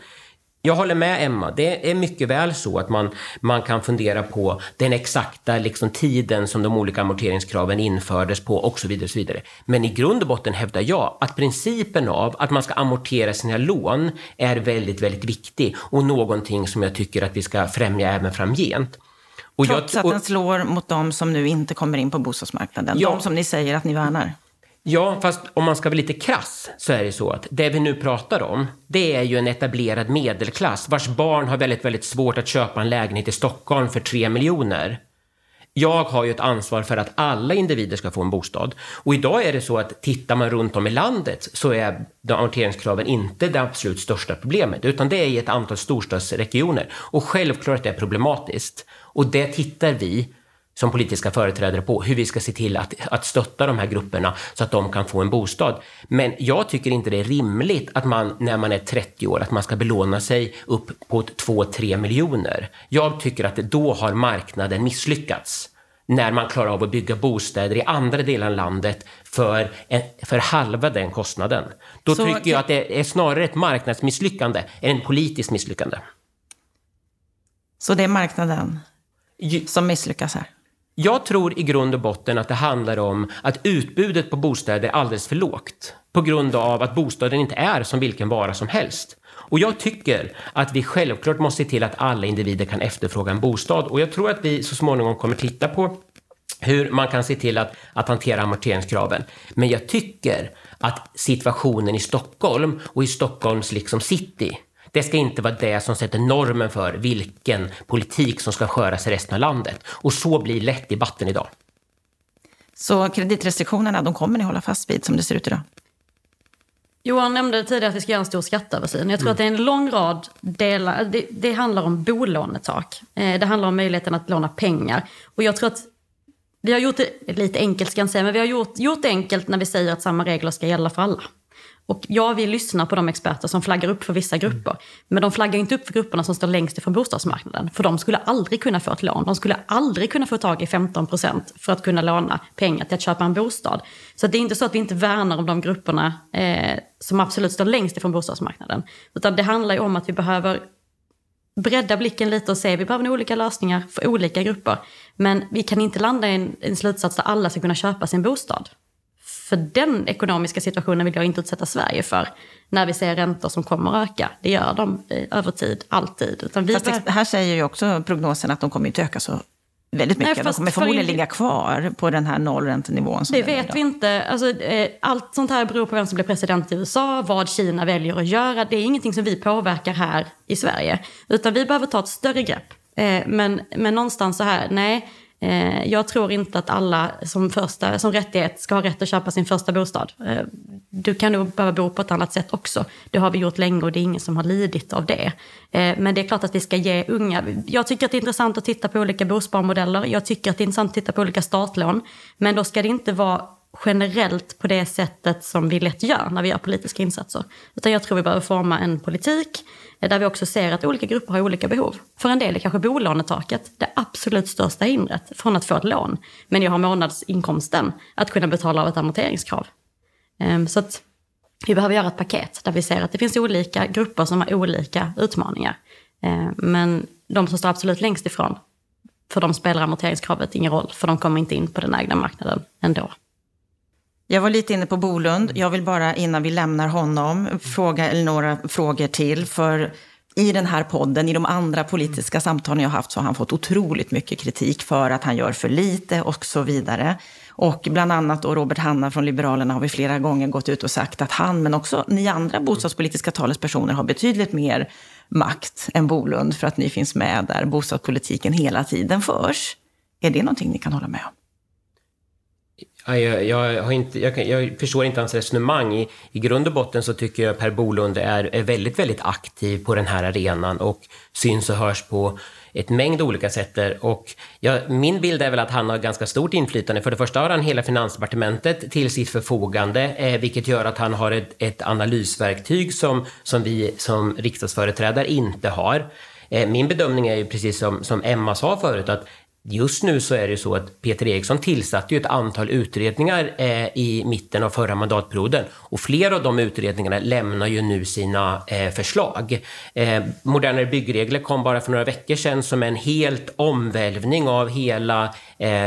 Jag håller med Emma. Det är mycket väl så att man, man kan fundera på den exakta liksom, tiden som de olika amorteringskraven infördes på och så vidare. Och så vidare. Men i grund och botten hävdar jag att principen av att man ska amortera sina lån är väldigt, väldigt viktig och någonting som jag tycker att vi ska främja även framgent. Och Trots jag, och, att den slår mot de som nu inte kommer in på bostadsmarknaden, ja, de som ni säger att ni värnar? Ja, fast om man ska vara lite krass så är det så att det vi nu pratar om, det är ju en etablerad medelklass vars barn har väldigt, väldigt svårt att köpa en lägenhet i Stockholm för 3 miljoner. Jag har ju ett ansvar för att alla individer ska få en bostad. Och idag är det så att tittar man runt om i landet så är amorteringskraven inte det absolut största problemet, utan det är i ett antal storstadsregioner. Och självklart är det problematiskt. Och det tittar vi som politiska företrädare på hur vi ska se till att, att stötta de här grupperna så att de kan få en bostad. Men jag tycker inte det är rimligt att man när man är 30 år att man ska belåna sig upp på 2-3 miljoner. Jag tycker att då har marknaden misslyckats när man klarar av att bygga bostäder i andra delar av landet för, en, för halva den kostnaden. Då så tycker jag att det är snarare ett marknadsmisslyckande än ett politiskt misslyckande. Så det är marknaden som misslyckas här? Jag tror i grund och botten att det handlar om att utbudet på bostäder är alldeles för lågt på grund av att bostaden inte är som vilken vara som helst. Och jag tycker att vi självklart måste se till att alla individer kan efterfråga en bostad och jag tror att vi så småningom kommer titta på hur man kan se till att, att hantera amorteringskraven. Men jag tycker att situationen i Stockholm och i Stockholms liksom city det ska inte vara det som sätter normen för vilken politik som ska sköras i resten av landet. Och så blir lätt debatten idag. Så kreditrestriktionerna, de kommer ni hålla fast vid som det ser ut idag? Johan nämnde tidigare att vi ska göra en stor skatteöversyn. Jag tror mm. att det är en lång rad delar. Det, det handlar om bolånetak. Eh, det handlar om möjligheten att låna pengar. Och jag tror att vi har gjort det lite enkelt ska jag säga, men vi har gjort, gjort det enkelt när vi säger att samma regler ska gälla för alla. Och ja, vi lyssnar på de experter som flaggar upp för vissa grupper. Men de flaggar inte upp för grupperna som står längst ifrån bostadsmarknaden. För de skulle aldrig kunna få ett lån. De skulle aldrig kunna få tag i 15 procent för att kunna låna pengar till att köpa en bostad. Så det är inte så att vi inte värnar om de grupperna eh, som absolut står längst ifrån bostadsmarknaden. Utan det handlar ju om att vi behöver bredda blicken lite och se, vi behöver olika lösningar för olika grupper. Men vi kan inte landa i en, en slutsats där alla ska kunna köpa sin bostad. För den ekonomiska situationen vill jag inte utsätta Sverige för. När vi ser räntor som kommer att öka. Det gör de över tid, alltid. Utan vi Fast bör... här säger ju också prognosen att de kommer inte öka så väldigt mycket. Nej, de kommer förmodligen för... ligga kvar på den här nollräntenivån. det vet vi inte. Alltså, eh, allt sånt här beror på vem som blir president i USA, vad Kina väljer att göra. Det är ingenting som vi påverkar här i Sverige. Utan vi behöver ta ett större grepp. Eh, men, men någonstans så här, nej Eh, jag tror inte att alla som, första, som rättighet ska ha rätt att köpa sin första bostad. Eh, du kan nog behöva bo på ett annat sätt också. Det har vi gjort länge och det är ingen som har lidit av det. Eh, men det är klart att vi ska ge unga... Jag tycker att det är intressant att titta på olika bosparmodeller. Jag tycker att det är intressant att titta på olika startlån. Men då ska det inte vara generellt på det sättet som vi lätt gör när vi gör politiska insatser. Utan jag tror vi behöver forma en politik eh, där vi också ser att olika grupper har olika behov. För en del är kanske bolånetaket det absolut största hindret från att få ett lån. Men jag har månadsinkomsten att kunna betala av ett amorteringskrav. Ehm, så att vi behöver göra ett paket där vi ser att det finns olika grupper som har olika utmaningar. Ehm, men de som står absolut längst ifrån, för de spelar amorteringskravet ingen roll, för de kommer inte in på den ägda marknaden ändå. Jag var lite inne på Bolund. Jag vill bara innan vi lämnar honom fråga några frågor till. För i den här podden, i de andra politiska samtalen jag haft, så har han fått otroligt mycket kritik för att han gör för lite och så vidare. Och bland annat då Robert Hanna från Liberalerna har vi flera gånger gått ut och sagt att han, men också ni andra bostadspolitiska talespersoner, har betydligt mer makt än Bolund för att ni finns med där bostadspolitiken hela tiden förs. Är det någonting ni kan hålla med om? Jag, jag, har inte, jag, jag, förstår inte hans resonemang. I, I grund och botten så tycker jag Per Bolund är, är väldigt, väldigt aktiv på den här arenan och syns och hörs på ett mängd olika sätt. Och ja, min bild är väl att han har ganska stort inflytande. För det första har han hela Finansdepartementet till sitt förfogande, eh, vilket gör att han har ett, ett analysverktyg som, som vi som riksdagsföreträdare inte har. Eh, min bedömning är ju precis som, som Emma sa förut, att Just nu så är det så att Peter Eriksson tillsatte ett antal utredningar eh, i mitten av förra mandatperioden och flera av de utredningarna lämnar ju nu sina eh, förslag. Eh, Modernare byggregler kom bara för några veckor sedan som en helt omvälvning av hela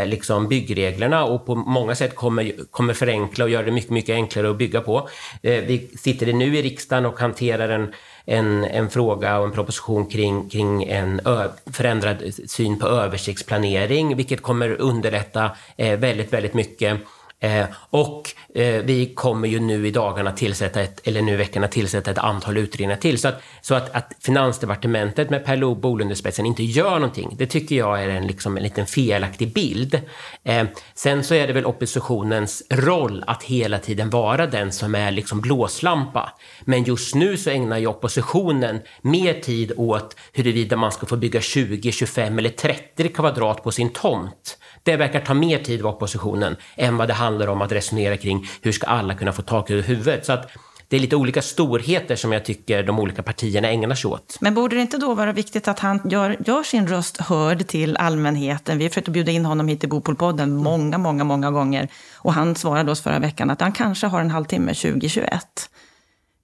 liksom byggreglerna och på många sätt kommer, kommer förenkla och göra det mycket, mycket enklare att bygga på. Vi sitter nu i riksdagen och hanterar en en, en fråga och en proposition kring, kring en ö, förändrad syn på översiktsplanering, vilket kommer underlätta eh, väldigt, väldigt mycket. Eh, och eh, vi kommer ju nu i dagarna tillsätta ett, eller nu i veckorna tillsätta ett antal utredningar till. Så att, så att, att Finansdepartementet med Per Bolund i spetsen inte gör någonting, det tycker jag är en, liksom, en liten felaktig bild. Eh, sen så är det väl oppositionens roll att hela tiden vara den som är liksom blåslampa. Men just nu så ägnar ju oppositionen mer tid åt huruvida man ska få bygga 20, 25 eller 30 kvadrat på sin tomt det verkar ta mer tid av oppositionen än vad det handlar om att resonera kring hur ska alla kunna få tak över huvudet. Så att det är lite olika storheter som jag tycker de olika partierna ägnar sig åt. Men borde det inte då vara viktigt att han gör, gör sin röst hörd till allmänheten? Vi har försökt bjuda in honom hit till Bopolpodden många, många, många gånger. Och han svarade oss förra veckan att han kanske har en halvtimme 2021.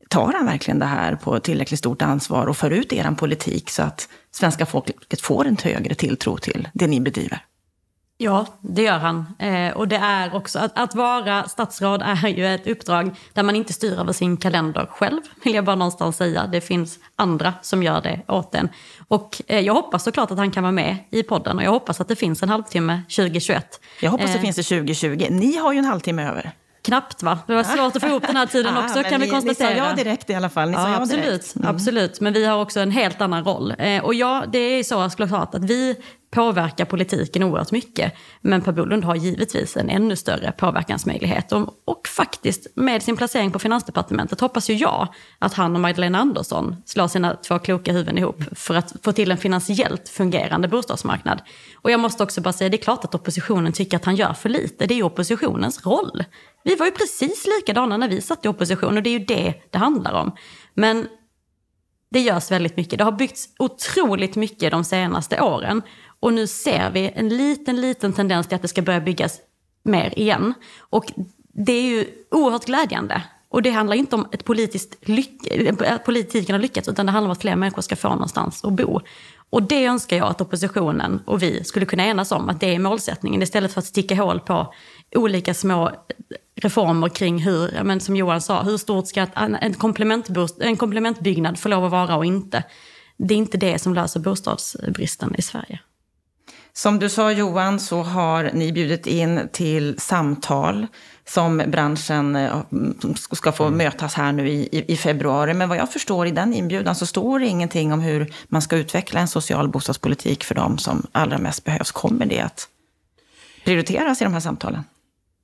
Tar han verkligen det här på tillräckligt stort ansvar och för ut er politik så att svenska folket får en högre tilltro till det ni bedriver? Ja, det gör han. Eh, och det är också, att, att, vara statsråd är ju ett uppdrag där man inte styr över sin kalender själv, vill jag bara någonstans säga. Det finns andra som gör det åt en. Och eh, jag hoppas såklart att han kan vara med i podden och jag hoppas att det finns en halvtimme 2021. Jag hoppas eh, det finns det 2020. Ni har ju en halvtimme över. Knappt va? Det var svårt att få ihop den här tiden också kan vi konstatera. Ni sa ja direkt i alla fall. Ni ja, absolut, mm. absolut. Men vi har också en helt annan roll. Eh, och ja, det är så såklart att vi påverkar politiken oerhört mycket. Men Per Bolund har givetvis en ännu större påverkansmöjlighet. Och, och, faktiskt med sin placering på Finansdepartementet hoppas ju jag att han och Magdalena Andersson slår sina två kloka huvuden ihop för att få till en finansiellt fungerande bostadsmarknad. Och jag måste också bara säga, det är klart att oppositionen tycker att han gör för lite. Det är ju oppositionens roll. Vi var ju precis likadana när vi satt i opposition och det är ju det det handlar om. Men det görs väldigt mycket. Det har byggts otroligt mycket de senaste åren. Och nu ser vi en liten, liten tendens till att det ska börja byggas mer igen. Och det är ju oerhört glädjande. Och det handlar inte om ett politiskt att eh, politiken har lyckats, utan det handlar om att fler människor ska få någonstans att bo. Och det önskar jag att oppositionen och vi skulle kunna enas om, att det är målsättningen, istället för att sticka hål på olika små reformer kring hur, men som Johan sa, hur stort ska en, en komplementbyggnad få lov att vara och inte. Det är inte det som löser bostadsbristen i Sverige. Som du sa Johan så har ni bjudit in till samtal som branschen eh, ska få mm. mötas här nu i, i, februari. Men vad jag förstår i den inbjudan så står det ingenting om hur man ska utveckla en social bostadspolitik för dem som allra mest behövs. Kommer det att prioriteras i de här samtalen?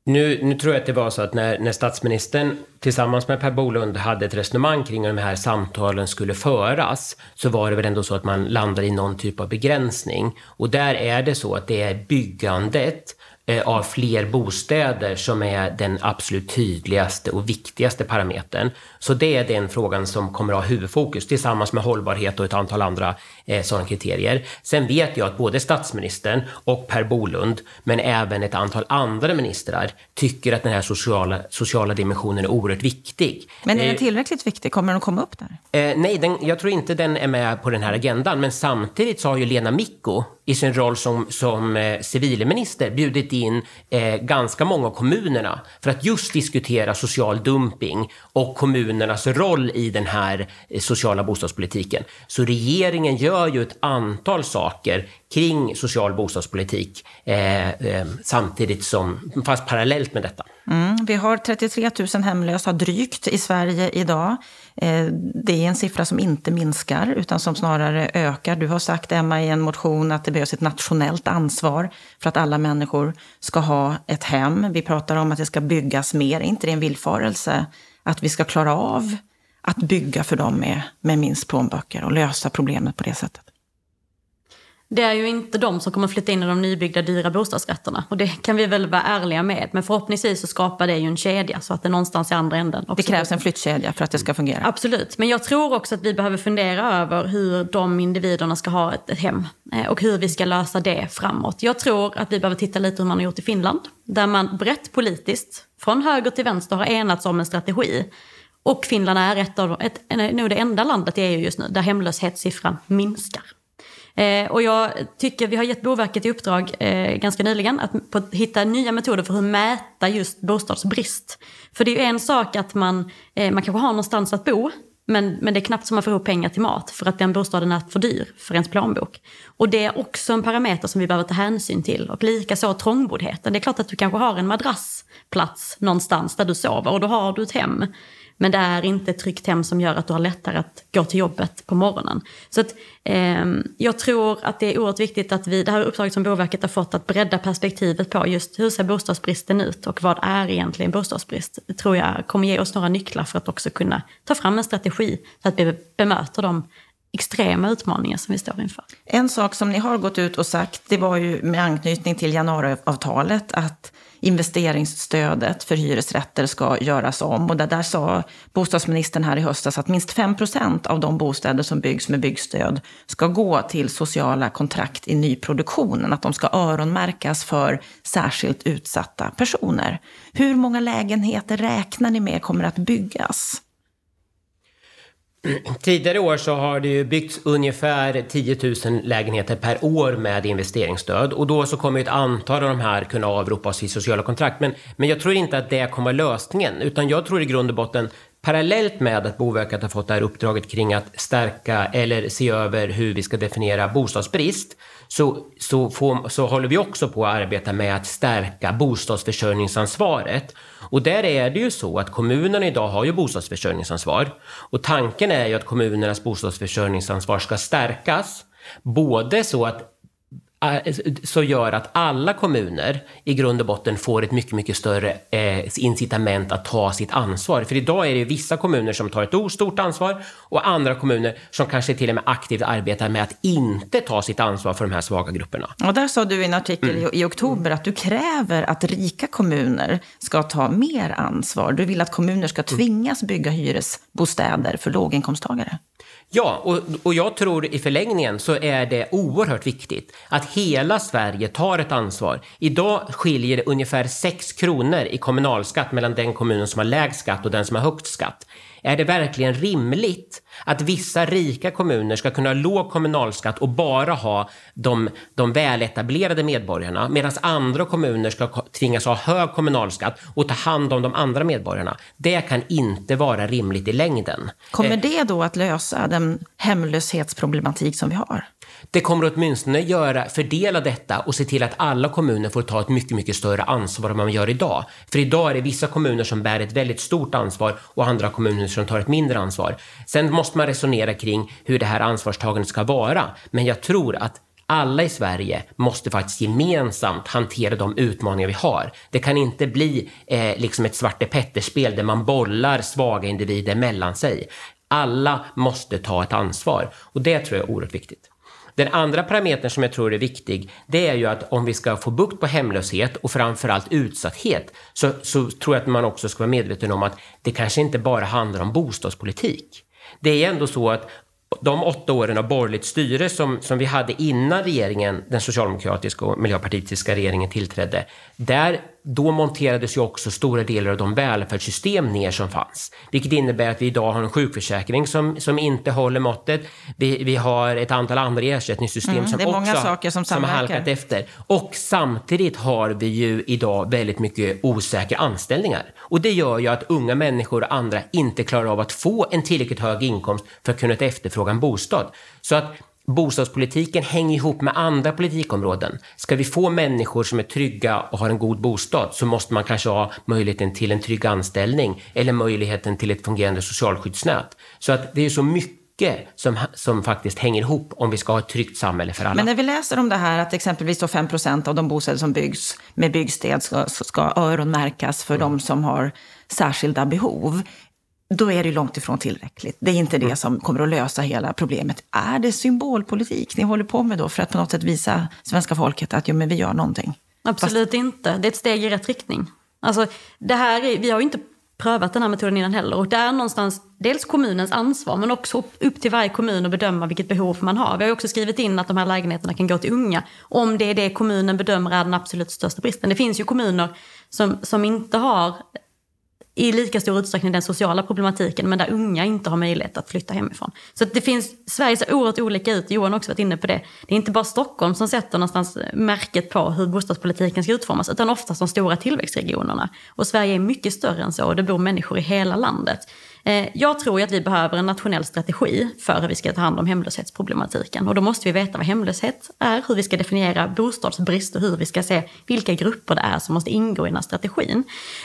Nu, nu tror jag att det var så att när, när statsministern tillsammans med Per Bolund hade ett resonemang kring hur de här samtalen skulle föras, så var det väl ändå så att man landade i någon typ av begränsning. Och där är det så att det är byggandet eh, av fler bostäder som är den absolut tydligaste och viktigaste parametern. Så det är den frågan som kommer att ha huvudfokus tillsammans med hållbarhet och ett antal andra eh, sådana kriterier. Sen vet jag att både statsministern och Per Bolund, men även ett antal andra ministrar, tycker att den här sociala, sociala dimensionen är oerhört viktig. Men är den tillräckligt viktig? Kommer den att komma upp där? Eh, nej, den, jag tror inte den är med på den här agendan, men samtidigt så har ju Lena Micko i sin roll som, som eh, civilminister bjudit in eh, ganska många av kommunerna för att just diskutera social dumping och kommunernas roll i den här eh, sociala bostadspolitiken. Så regeringen gör gör ju ett antal saker kring social bostadspolitik eh, eh, samtidigt som, fast parallellt med detta. Mm, vi har 33 000 hemlösa drygt i Sverige idag. Eh, det är en siffra som inte minskar utan som snarare ökar. Du har sagt, Emma, i en motion att det behövs ett nationellt ansvar för att alla människor ska ha ett hem. Vi pratar om att det ska byggas mer. Är inte det en villfarelse? Att vi ska klara av att bygga för dem med, med minst plånböcker och lösa problemet på det sättet? Det är ju inte de som kommer flytta in i de nybyggda dyra bostadsrätterna. Och det kan vi väl vara ärliga med. Men förhoppningsvis så skapar det ju en kedja så att det är någonstans i andra änden också Det krävs en flyttkedja för att det ska fungera. Absolut. Men jag tror också att vi behöver fundera över hur de individerna ska ha ett, ett hem. Eh, och hur vi ska lösa det framåt. Jag tror att vi behöver titta lite hur man har gjort i Finland. Där man brett politiskt, från höger till vänster, har enats om en strategi. Och Finland är ett av, ett, nog det enda landet i EU just nu där hemlöshetssiffran minskar. Eh, och jag tycker vi har gett Boverket i uppdrag eh, ganska nyligen att på, hitta nya metoder för att mäta just bostadsbrist. För det är ju en sak att man, eh, man kanske har någonstans att bo, men, men det är knappt som man får ihop pengar till mat för att den bostaden är för dyr för ens plånbok. Och det är också en parameter som vi behöver ta hänsyn till. Och likaså trångboddheten. Det är klart att du kanske har en madrassplats någonstans där du sover och då har du ett hem. Men det är inte ett tryggt hem som gör att du har lättare att gå till jobbet på morgonen. Så att, eh, jag tror att det är oerhört viktigt att vi, det här uppdraget som Boverket har fått, att bredda perspektivet på just hur ser bostadsbristen ut och vad är egentligen bostadsbrist? Det tror jag kommer ge oss några nycklar för att också kunna ta fram en strategi så att vi bemöter de extrema utmaningar som vi står inför. En sak som ni har gått ut och sagt, det var ju med anknytning till januariavtalet, att investeringsstödet för hyresrätter ska göras om. Och där, sa bostadsministern här i höstas att minst 5 procent av de bostäder som byggs med byggstöd ska gå till sociala kontrakt i nyproduktionen. Att de ska öronmärkas för särskilt utsatta personer. Hur många lägenheter räknar ni med kommer att byggas? Tidigare år så har det ju byggts ungefär 10 000 lägenheter per år med investeringsstöd och då så kommer ett antal av de här kunna avropas i sociala kontrakt. Men, men jag tror inte att det kommer vara lösningen, utan jag tror i grund och botten parallellt med att Boverket har fått det här uppdraget kring att stärka eller se över hur vi ska definiera bostadsbrist så, så, får, så håller vi också på att arbeta med att stärka bostadsförsörjningsansvaret. Och där är det ju så att kommunerna idag har ju bostadsförsörjningsansvar. Och tanken är ju att kommunernas bostadsförsörjningsansvar ska stärkas. Både så att så gör att alla kommuner i grund och botten får ett mycket, mycket större eh, incitament att ta sitt ansvar. För idag är det vissa kommuner som tar ett stort ansvar och andra kommuner som kanske till och med aktivt arbetar med att inte ta sitt ansvar för de här svaga grupperna. Och där sa du i en artikel mm. i, i oktober att du kräver att rika kommuner ska ta mer ansvar. Du vill att kommuner ska tvingas bygga hyresbostäder för låginkomsttagare. Ja, och, och jag tror i förlängningen så är det oerhört viktigt att hela Sverige tar ett ansvar. Idag skiljer det ungefär 6 kronor i kommunalskatt mellan den kommunen som har lägst skatt och den som har högst skatt. Är det verkligen rimligt att vissa rika kommuner ska kunna ha låg kommunalskatt och bara ha de, de väletablerade medborgarna medan andra kommuner ska tvingas ha hög kommunalskatt och ta hand om de andra medborgarna? Det kan inte vara rimligt i längden. Kommer eh, det då att lösa den hemlöshetsproblematik som vi har? Det kommer åtminstone göra, fördela detta och se till att alla kommuner får ta ett mycket, mycket större ansvar än man gör idag. För idag är det vissa kommuner som bär ett väldigt stort ansvar och andra kommuner som tar ett mindre ansvar. Sen måste man resonera kring hur det här ansvarstagandet ska vara. Men jag tror att alla i Sverige måste faktiskt gemensamt hantera de utmaningar vi har. Det kan inte bli eh, liksom ett Svarte Petter-spel där man bollar svaga individer mellan sig. Alla måste ta ett ansvar och det tror jag är oerhört viktigt. Den andra parametern som jag tror är viktig, det är ju att om vi ska få bukt på hemlöshet och framförallt utsatthet, så, så tror jag att man också ska vara medveten om att det kanske inte bara handlar om bostadspolitik. Det är ändå så att de åtta åren av borgerligt styre som, som vi hade innan regeringen, den socialdemokratiska och miljöpartistiska regeringen tillträdde, där då monterades ju också stora delar av de välfärdssystem ner som fanns. Vilket innebär att vi idag har en sjukförsäkring som, som inte håller måttet. Vi, vi har ett antal andra ersättningssystem Mm, som det är många också saker som som har halkat efter. Och samtidigt har vi ju idag väldigt mycket osäkra anställningar. Och det gör ju att unga människor och andra inte klarar av att få en tillräckligt hög inkomst för att kunna efterfråga en bostad. Så att bostadspolitiken hänger ihop med andra politikområden. Ska vi få människor som är trygga och har en god bostad så måste man kanske ha möjligheten till en trygg anställning eller möjligheten till ett fungerande socialskyddsnät. Så att det är så mycket som, som faktiskt hänger ihop om vi ska ha ett tryggt samhälle för alla. Men när vi läser om det här att exempelvis då 5% av de bostäder som byggs med byggsted ska, ska öronmärkas för de som har särskilda behov. Då är det långt ifrån tillräckligt. Det är inte det som kommer att lösa hela problemet. Är det symbolpolitik ni håller på med då för att på något sätt visa svenska folket att jo, men vi gör någonting? Absolut inte. Det är ett steg i rätt riktning. Alltså, det här är, vi har ju inte prövat den här metoden innan heller. Och det är någonstans dels kommunens ansvar men också upp till varje kommun att bedöma vilket behov man har. Vi har också skrivit in att de här lägenheterna kan gå till unga. Om det är det kommunen bedömer är den absolut största bristen. Det finns ju kommuner som, som inte har i lika stor utsträckning den sociala problematiken men där unga inte har möjlighet att flytta hemifrån. Så det finns, Sverige ser oerhört olika ut, Johan har också varit inne på det. Det är inte bara Stockholm som sätter någonstans märket på hur bostadspolitiken ska utformas utan oftast de stora tillväxtregionerna. Och Sverige är mycket större än så och det bor människor i hela landet. Eh, jag tror ju att vi behöver en nationell strategi för hur vi ska ta hand om hemlöshetsproblematiken. Och då måste vi veta vad hemlöshet är, hur vi ska definiera bostadsbrist och hur vi ska se vilka grupper det är som måste ingå i den här strategin.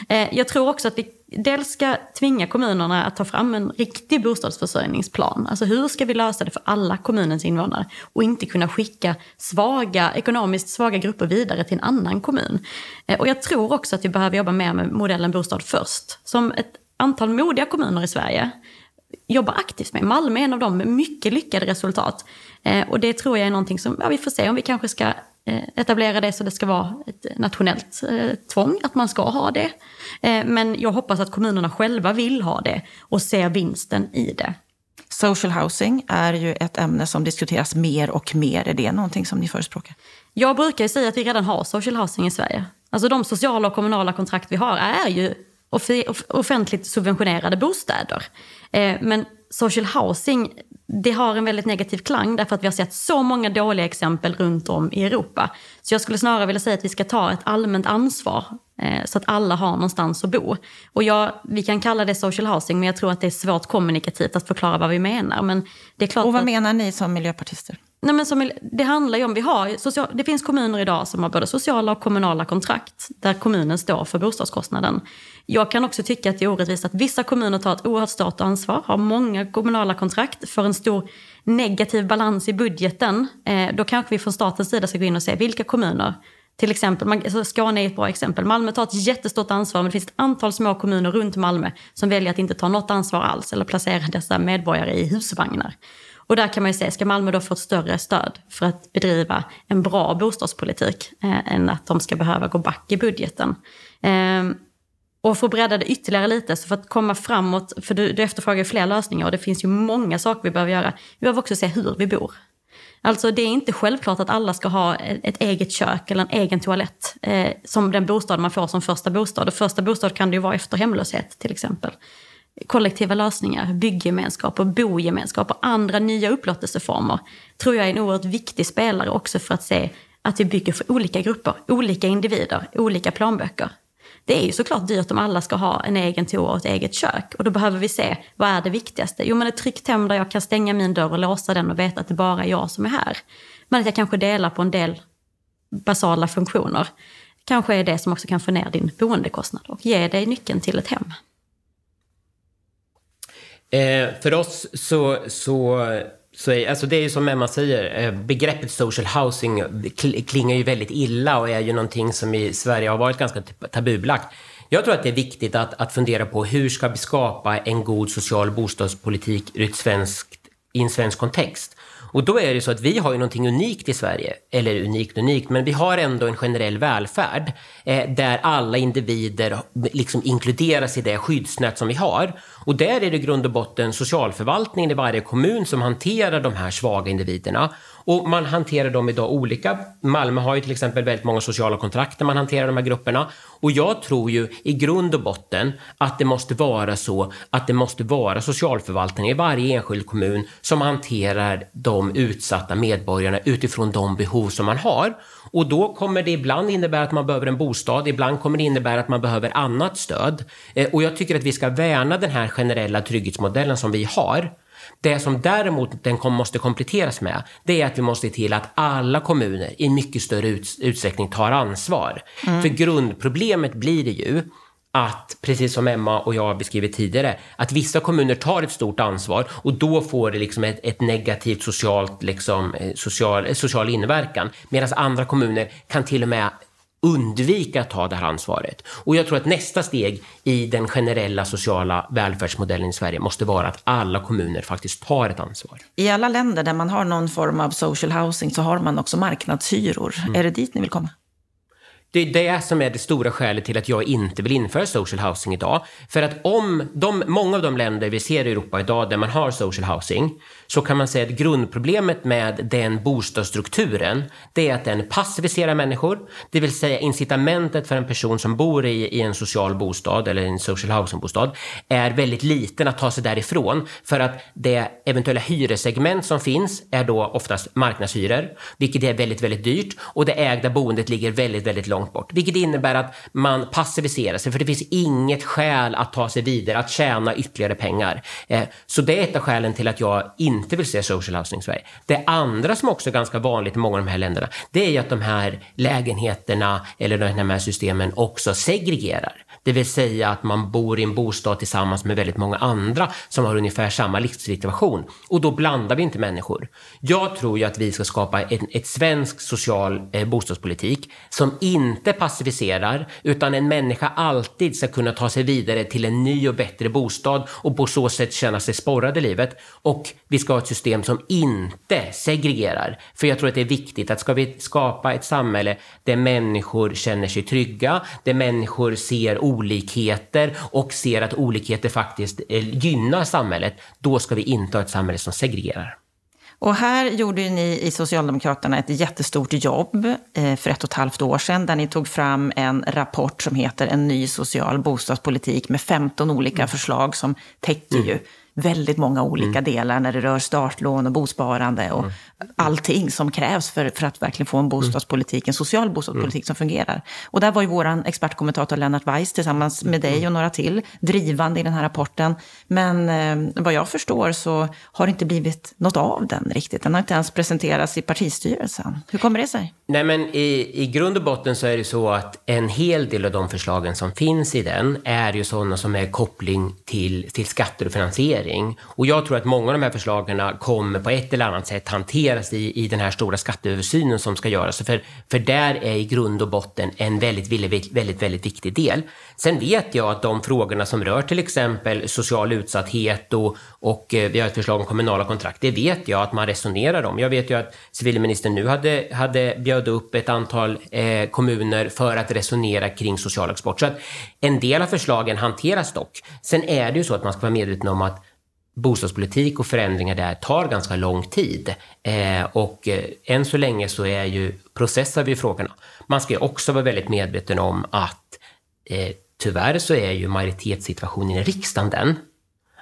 Eh, jag tror också att vi dels ska tvinga kommunerna att ta fram en riktig bostadsförsörjningsplan. Alltså hur ska vi lösa det för alla kommunens invånare? Och inte kunna skicka svaga, ekonomiskt svaga grupper vidare till en annan kommun. Eh, och jag tror också att vi behöver jobba mer med modellen bostad först. Som ett antal modiga kommuner i Sverige jobbar aktivt med. Malmö är en av dem med mycket lyckade resultat. Eh, och det tror jag är någonting som, ja vi får se om vi kanske ska eh, etablera det så det ska vara ett nationellt eh, tvång att man ska ha det. Eh, men jag hoppas att kommunerna själva vill ha det och ser vinsten i det. Social housing är ju ett ämne som diskuteras mer och mer. Är det någonting som ni förespråkar? Jag brukar säga att vi redan har social housing i Sverige. Alltså de sociala och kommunala kontrakt vi har är ju offentligt subventionerade bostäder. Eh, men social housing, det har en väldigt negativ klang därför att vi har sett så många dåliga exempel runt om i Europa. Så jag skulle snarare vilja säga att vi ska ta ett allmänt ansvar eh, så att alla har någonstans att bo. Och jag, vi kan kalla det social housing men jag tror att det är svårt kommunikativt att förklara vad vi menar. Men det är klart Och vad att, menar ni som miljöpartister? Nej, men som, det handlar ju om, vi har, social, det finns kommuner idag som har både sociala och kommunala kontrakt där kommunen står för bostadskostnaden. Jag kan också tycka att det är orättvist att vissa kommuner tar ett oerhört stort ansvar, har många kommunala kontrakt för en stor negativ balans i budgeten. Eh, då kanske vi från statens sida ska gå in och se vilka kommuner till exempel, man, alltså Skåne är ett bra exempel. Malmö tar ett jättestort ansvar men det finns ett antal små kommuner runt Malmö som väljer att inte ta något ansvar alls eller placera dessa medborgare i husvagnar. Och där kan man ju se, ska Malmö då få ett större stöd för att bedriva en bra bostadspolitik eh, än att de ska behöva gå back i budgeten. Eh, och för att bredda det ytterligare lite, så för att komma framåt, för du, du efterfrågar ju fler lösningar och det finns ju många saker vi behöver göra. Vi behöver också se hur vi bor. Alltså det är inte självklart att alla ska ha ett, ett eget kök eller en egen toalett eh, som den bostad man får som första bostad. Och första bostad kan det ju vara efter hemlöshet till exempel. Kollektiva lösningar, bygggemenskap och bogemenskap och andra nya upplåtelseformer tror jag är en oerhört viktig spelare också för att se att vi bygger för olika grupper, olika individer, olika plånböcker. Det är ju såklart dyrt om alla ska ha en egen toa och ett eget kök. Och då behöver vi se, vad är det viktigaste? Jo, men ett tryggt hem där jag kan stänga min dörr och låsa den och veta att det bara är jag som är här. Men att jag kanske delar på en del basala funktioner. Kanske är det som också kan få ner din boendekostnad och ge dig nyckeln till ett hem. Eh, för oss så, så, så är, alltså det är ju som Emma säger, eh, begreppet social housing klingar ju väldigt illa och är ju någonting som i Sverige har varit ganska tabubelagt. Jag tror att det är viktigt att, att fundera på hur ska vi skapa en god social bostadspolitik ur ett svenskt, i en svensk kontext. Och då är det så att vi har ju någonting unikt i Sverige, eller unikt unikt, men vi har ändå en generell välfärd eh, där alla individer liksom inkluderas i det skyddsnät som vi har. Och där är det i grund och botten socialförvaltningen i varje kommun som hanterar de här svaga individerna. Och man hanterar dem idag olika. Malmö har ju till exempel väldigt många sociala kontrakt där man hanterar de här grupperna. Och jag tror ju i grund och botten att det måste vara så att det måste vara socialförvaltningen i varje enskild kommun som hanterar de utsatta medborgarna utifrån de behov som man har. Och då kommer det ibland innebära att man behöver en bostad, ibland kommer det innebära att man behöver annat stöd. Eh, och jag tycker att vi ska värna den här generella trygghetsmodellen som vi har. Det som däremot den måste kompletteras med, det är att vi måste se till att alla kommuner i mycket större utsträckning tar ansvar. Mm. För grundproblemet blir det ju att, precis som Emma och jag har beskrivit tidigare, att vissa kommuner tar ett stort ansvar och då får det liksom ett, ett negativt socialt, liksom, eh, social, social inverkan. Medan andra kommuner kan till och med undvika att ta det här ansvaret. Och jag tror att nästa steg i den generella sociala välfärdsmodellen i Sverige måste vara att alla kommuner faktiskt tar ett ansvar. I alla länder där man har någon form av social housing så har man också marknadshyror. Mm. Är det dit ni vill komma? Det är det som är det stora skälet till att jag inte vill införa social housing idag. För att om de, många av de länder vi ser i Europa idag där man har social housing, så kan man säga att grundproblemet med den bostadsstrukturen, det är att den passiviserar människor. Det vill säga incitamentet för en person som bor i, i en social bostad eller en social housing-bostad är väldigt liten att ta sig därifrån. För att det eventuella hyressegment som finns är då oftast marknadshyror, vilket är väldigt, väldigt dyrt. Och det ägda boendet ligger väldigt, väldigt långt bort. Vilket innebär att man passiviserar sig, för det finns inget skäl att ta sig vidare, att tjäna ytterligare pengar. Eh, så det är ett av skälen till att jag inte inte vill se social housing i Sverige. Det andra som också är ganska vanligt i många av de här länderna, det är ju att de här lägenheterna eller de här systemen också segregerar. Det vill säga att man bor i en bostad tillsammans med väldigt många andra som har ungefär samma livssituation. Och då blandar vi inte människor. Jag tror ju att vi ska skapa en ett svensk social eh, bostadspolitik som inte passiviserar, utan en människa alltid ska kunna ta sig vidare till en ny och bättre bostad och på så sätt känna sig sporrad i livet. Och vi ska ha ett system som inte segregerar. För jag tror att det är viktigt att ska vi skapa ett samhälle där människor känner sig trygga, där människor ser olikheter och ser att olikheter faktiskt eh, gynnar samhället, då ska vi inte ha ett samhälle som segregerar. Och här gjorde ni i Socialdemokraterna ett jättestort jobb eh, för ett och ett halvt år sedan där ni tog fram en rapport som heter En ny social bostadspolitik med 15 olika mm. förslag som täcker mm. ju väldigt många olika mm. delar när det rör startlån och bosparande och mm. allting som krävs för, för att verkligen få en bostadspolitik, en social bostadspolitik mm. som fungerar. Och där var ju vår expertkommentator Lennart Weiss tillsammans med dig mm. och några till drivande i den här rapporten. Men eh, vad jag förstår så har det inte blivit något av den riktigt. Den har inte ens presenterats i partistyrelsen. Hur kommer det sig? Nej, men i, i grund och botten så är det så att en hel del av de förslagen som finns i den är ju sådana som är koppling till, till skatter och finansiering regering. Och jag tror att många av de här förslagen kommer på ett eller annat sätt hanteras i, i den här stora skatteöversynen som ska göras. För, för där är i grund och botten en väldigt, väldigt, väldigt, väldigt viktig del. Sen vet jag att de frågorna som rör till exempel social utsatthet och, och eh, vi har ett förslag om kommunala kontrakt, det vet jag att man resonerar om. Jag vet ju att civilministern nu hade, hade bjöd upp ett antal eh, kommuner för att resonera kring social export. Så att en del av förslagen hanteras dock. Sen är det ju så att man ska vara medveten om att bostadspolitik och förändringar där tar ganska lång tid. Eh, och eh, än så länge så är ju, processar vi frågorna. Man ska ju också vara väldigt medveten om att eh, tyvärr så är ju majoritetssituationen i riksdagen den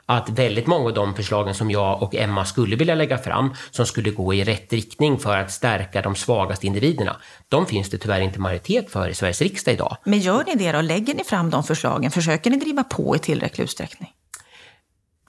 att väldigt många av de förslagen som jag och Emma skulle vilja lägga fram, som skulle gå i rätt riktning för att stärka de svagaste individerna, de finns det tyvärr inte majoritet för i Sveriges riksdag idag. Men gör ni det då? Lägger ni fram de förslagen? Försöker ni driva på i tillräcklig utsträckning?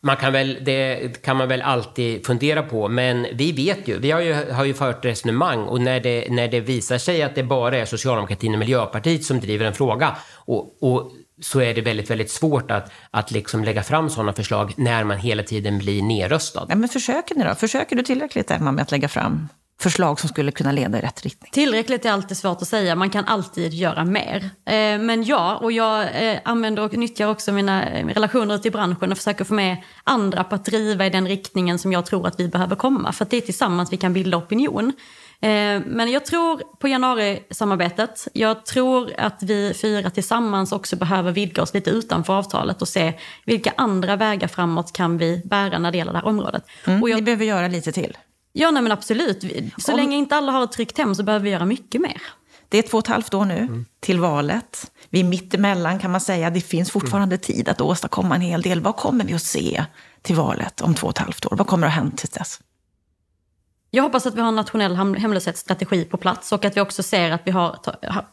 Man kan väl, det kan man väl alltid fundera på, men vi vet ju, vi har ju, har ju fört resonemang och när det, när det visar sig att det bara är socialdemokratin och Miljöpartiet som driver en fråga och, och så är det väldigt, väldigt svårt att, att liksom lägga fram sådana förslag när man hela tiden blir nedröstad. Ja, men försöker ni då? Försöker du tillräckligt, Emma, med att lägga fram förslag som skulle kunna leda i rätt riktning? Tillräckligt är alltid svårt att säga, man kan alltid göra mer. Eh, men ja, och jag eh, använder och nyttjar också mina eh, relationer ute i branschen och försöker få med andra på att driva i den riktningen som jag tror att vi behöver komma. För att det är tillsammans vi kan bilda opinion. Men jag tror på januarisamarbetet. Jag tror att vi fyra tillsammans också behöver vidga oss lite utanför avtalet och se vilka andra vägar framåt kan vi bära när det gäller det här området. Mm, och jag... Ni behöver göra lite till. Ja, nej, men absolut. Så Om... länge inte alla har ett tryggt hem så behöver vi göra mycket mer. Det är två och ett halvt år nu mm. till valet. Vi är mitt emellan kan man säga. Det finns fortfarande mm. tid att åstadkomma en hel del. Vad kommer vi att se till valet om två och ett halvt år? Vad kommer att ha hänt till dess? Jag hoppas att vi har en nationell hemlöshetsstrategi på plats och att vi också ser att vi har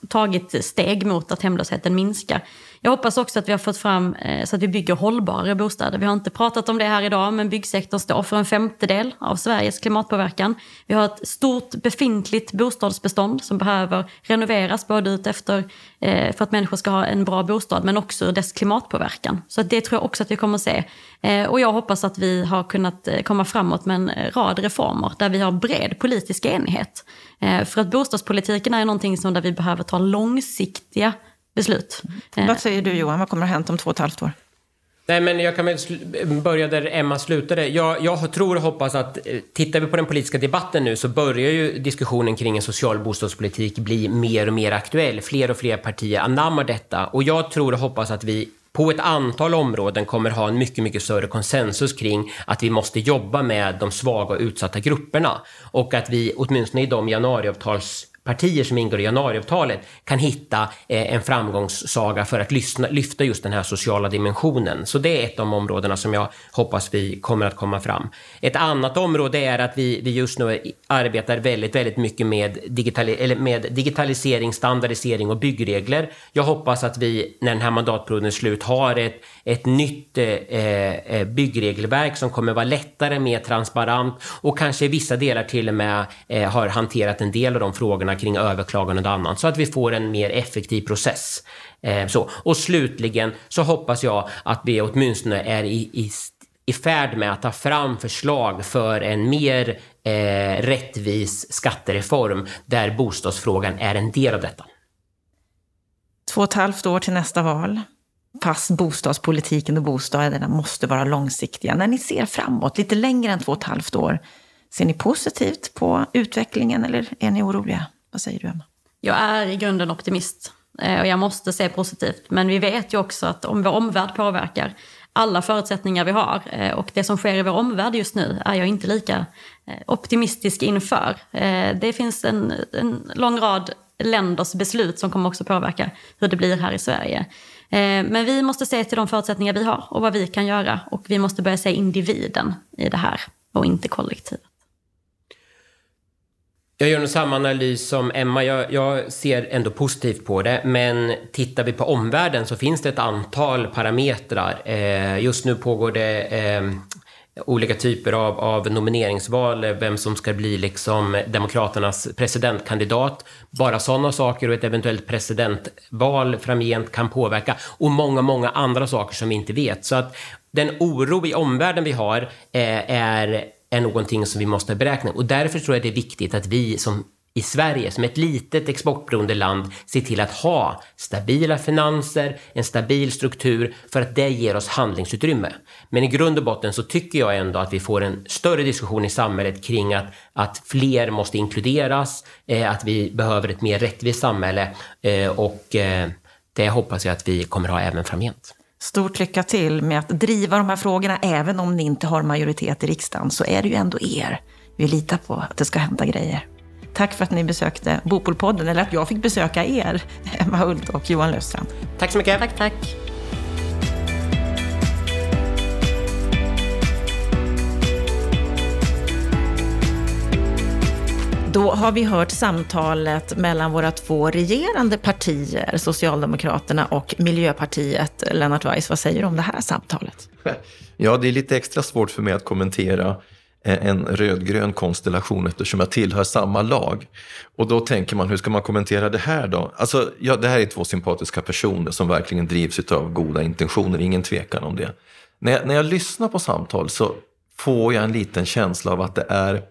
tagit steg mot att hemlösheten minskar. Jag hoppas också att vi har fått fram eh, så att vi bygger hållbara bostäder. Vi har inte pratat om det här idag, men byggsektorn står för en femtedel av Sveriges klimatpåverkan. Vi har ett stort befintligt bostadsbestånd som behöver renoveras, både ut efter, eh, för att människor ska ha en bra bostad, men också dess klimatpåverkan. Så det tror jag också att vi kommer att se. Eh, och jag hoppas att vi har kunnat eh, komma framåt med en rad reformer där vi har bred politisk enighet. Eh, för att bostadspolitiken är någonting som där vi behöver ta långsiktiga beslut. Mm. Vad säger du Johan, vad kommer att ha hänt om två och ett halvt år? Nej, men jag kan väl börja där Emma slutade. Jag, jag tror och hoppas att eh, tittar vi på den politiska debatten nu så börjar ju diskussionen kring en social bostadspolitik bli mer och mer aktuell. Fler och fler partier anammar detta och jag tror och hoppas att vi på ett antal områden kommer ha en mycket, mycket större konsensus kring att vi måste jobba med de svaga och utsatta grupperna och att vi åtminstone i de januariavtals partier som ingår i januariavtalet kan hitta eh, en framgångssaga för att lyssna, lyfta just den här sociala dimensionen. Så det är ett av de områdena som jag hoppas vi kommer att komma fram. Ett annat område är att vi, vi just nu arbetar väldigt, väldigt mycket med, digitali eller med digitalisering, standardisering och byggregler. Jag hoppas att vi när den här mandatperioden är slut har ett, ett nytt eh, eh byggregelverk som kommer vara lättare, mer transparent och kanske i vissa delar till och med eh, har hanterat en del av de frågorna kring överklagande och annat så att vi får en mer effektiv process. Eh, så. Och slutligen så hoppas jag att vi åtminstone är i, i i färd med att ta fram förslag för en mer eh, rättvis skattereform där bostadsfrågan är en del av detta. Två och ett halvt år till nästa val fast bostadspolitiken och bostäderna måste vara långsiktiga. När ni ser framåt, lite längre än två och ett halvt år, ser ni positivt på utvecklingen eller är ni oroliga? Vad säger du, Emma? Jag är i grunden optimist eh, och jag måste se positivt. Men vi vet ju också att om vår omvärld påverkar alla förutsättningar vi har eh, och det som sker i vår omvärld just nu är jag inte lika eh, optimistisk inför. Det finns en, en lång rad länders beslut som kommer också påverka hur det blir här i Sverige. Men vi måste se till de förutsättningar vi har och vad vi kan göra. Och vi måste börja se individen i det här och inte kollektivet. Jag gör nog samma analys som Emma. Jag, jag, ser ändå positivt på det. Men tittar vi på omvärlden så finns det ett antal parametrar. Eh, just nu pågår det eh, olika typer av, av nomineringsval, eh, vem som ska bli liksom Demokraternas presidentkandidat. Bara sådana saker och ett eventuellt presidentval framgent kan påverka och många, många andra saker som vi inte vet. Så att den oro i omvärlden vi har eh, är, är någonting som vi måste beräkna och därför tror jag det är viktigt att vi som i Sverige som ett litet exportberoende land se till att ha stabila finanser, en stabil struktur för att det ger oss handlingsutrymme. Men i grund och botten så tycker jag ändå att vi får en större diskussion i samhället kring att, att fler måste inkluderas, eh, att vi behöver ett mer rättvist samhälle eh, och eh, det hoppas jag att vi kommer ha även framgent. Stort lycka till med att driva de här frågorna, även om ni inte har majoritet i riksdagen, så är det ju ändå er. Vi litar på att det ska hända grejer. Tack för att ni besökte Bopolpodden, eller att jag fick besöka er, Emma Hult och Johan Löfstrand. Tack så mycket. Tack, tack. Då har vi hört samtalet mellan våra två regerande partier, Socialdemokraterna och Miljöpartiet. Lennart Weiss, vad säger du om det här samtalet? Ja, det är lite extra svårt för mig att kommentera eh, en rödgrön konstellation eftersom jag tillhör samma lag. Och då tänker man, hur ska man kommentera det här då? Alltså, ja, det här är två sympatiska personer som verkligen drivs av goda intentioner, ingen tvekan om det. När jag, när jag lyssnar på samtal så får jag en liten känsla av att det är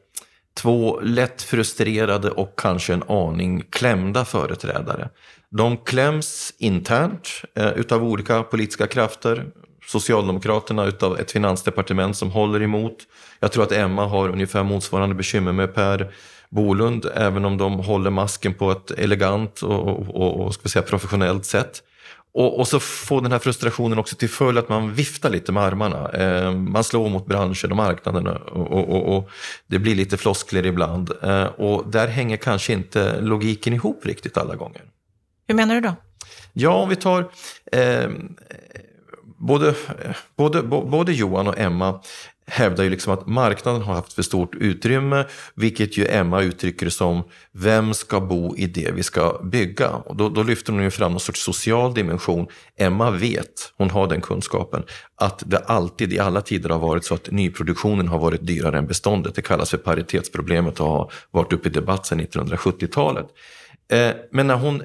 två lätt frustrerade och kanske en aning klämda företrädare. De kläms internt eh, utav olika politiska krafter. Socialdemokraterna utav ett finansdepartement som håller emot. Jag tror att Emma har ungefär motsvarande bekymmer med Per Bolund, även om de håller masken på ett elegant och, och, och ska säga, professionellt sätt. Och, och, så får den här frustrationen också till följd att man viftar lite med armarna. Eh, man slår mot branschen och marknaderna och, och, och, det blir lite floskler ibland. Eh, och där hänger kanske inte logiken ihop riktigt alla gånger. Hur menar du då? Ja, om vi tar eh, både, både, både Johan och Emma hävdar ju liksom att marknaden har haft för stort utrymme, vilket ju Emma uttrycker som vem ska bo i det vi ska bygga? Och då, då lyfter hon ju fram någon sorts social dimension. Emma vet, hon har den kunskapen, att det alltid i alla tider har varit så att nyproduktionen har varit dyrare än beståndet. Det kallas för paritetsproblemet och har varit uppe i debatt sedan 1970-talet. Eh, men när hon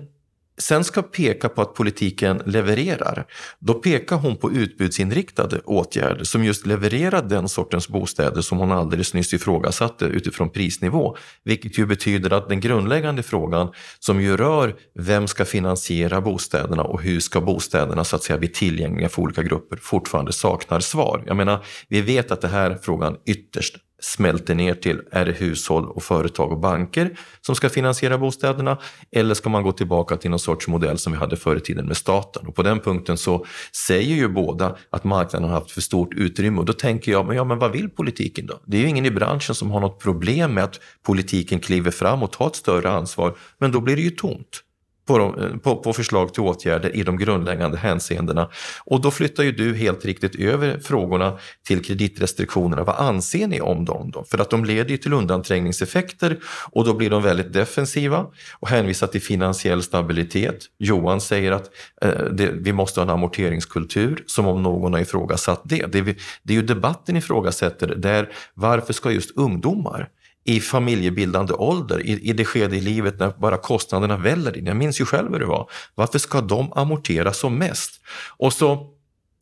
sen ska peka på att politiken levererar, då pekar hon på utbudsinriktade åtgärder som just levererar den sortens bostäder som hon alldeles nyss ifrågasatte utifrån prisnivå. Vilket ju betyder att den grundläggande frågan som ju rör vem ska finansiera bostäderna och hur ska bostäderna så att säga bli tillgängliga för olika grupper fortfarande saknar svar. Jag menar, vi vet att det här frågan ytterst smälter ner till, är det hushåll och företag och banker som ska finansiera bostäderna? Eller ska man gå tillbaka till någon sorts modell som vi hade förr i tiden med staten? Och på den punkten så säger ju båda att marknaden har haft för stort utrymme och då tänker jag, men, ja, men vad vill politiken då? Det är ju ingen i branschen som har något problem med att politiken kliver fram och tar ett större ansvar, men då blir det ju tomt på, de, på, på, förslag till åtgärder i de grundläggande hänseendena. Och då flyttar ju du helt riktigt över frågorna till kreditrestriktionerna. Vad anser ni om dem då? För att de leder ju till undanträngningseffekter och då blir de väldigt defensiva och hänvisar till finansiell stabilitet. Johan säger att eh, det, vi måste ha en amorteringskultur som om någon har ifrågasatt det. Det, det är ju debatten ifrågasätter där varför ska just ungdomar i familjebildande ålder, i, i det skede i livet när bara kostnaderna väller in. Jag minns ju själv hur det var. Varför ska de amortera som mest? Och så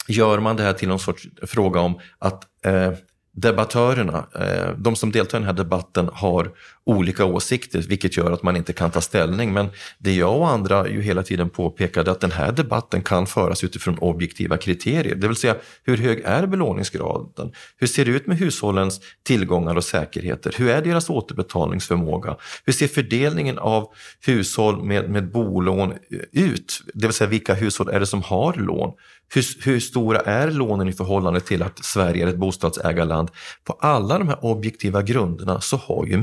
gör man det här till någon sorts fråga om att eh, debattörerna, eh, de som deltar i den här debatten har olika åsikter vilket gör att man inte kan ta ställning. Men det jag och andra ju hela tiden påpekade att den här debatten kan föras utifrån objektiva kriterier. Det vill säga hur hög är belåningsgraden? Hur ser det ut med hushållens tillgångar och säkerheter? Hur är deras återbetalningsförmåga? Hur ser fördelningen av hushåll med, med bolån ut? Det vill säga vilka hushåll är det som har lån? Hur, hur, stora är lånen i förhållande till att Sverige är ett bostadsägarland? På alla de här objektiva grunderna så har ju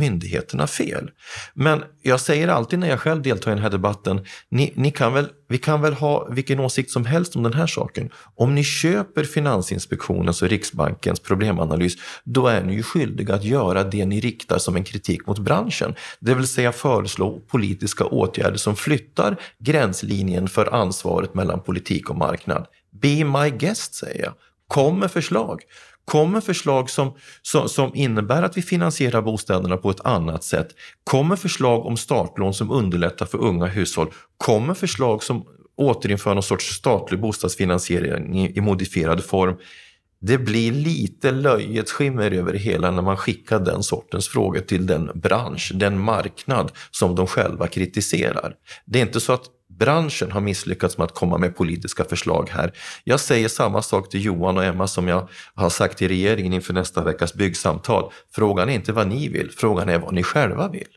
myndigheterna fel. Men jag säger alltid när jag själv deltar i den här debatten, ni, ni kan väl, vi kan väl ha vilken åsikt som helst om den här saken. Om ni köper Finansinspektionens och Riksbankens problemanalys, då är ni ju skyldiga att göra det ni riktar som en kritik mot branschen. Det vill säga föreslå politiska åtgärder som flyttar gränslinjen för ansvaret mellan politik och marknad. Be my guest, säger jag. Kom med förslag. Kommer förslag som, som, som, innebär att vi finansierar bostäderna på ett annat sätt. Kommer förslag om startlån som underlättar för unga hushåll. Kommer förslag som återinför någon sorts statlig bostadsfinansiering i, i modifierad form. Det blir lite löjets skimmer över det hela när man skickar den sortens frågor till den bransch, den marknad som de själva kritiserar. Det är inte så att branschen har misslyckats med att komma med politiska förslag här. Jag säger samma sak till Johan och Emma som jag har sagt till regeringen inför nästa veckas byggsamtal. Frågan är inte vad ni vill, frågan är vad ni själva vill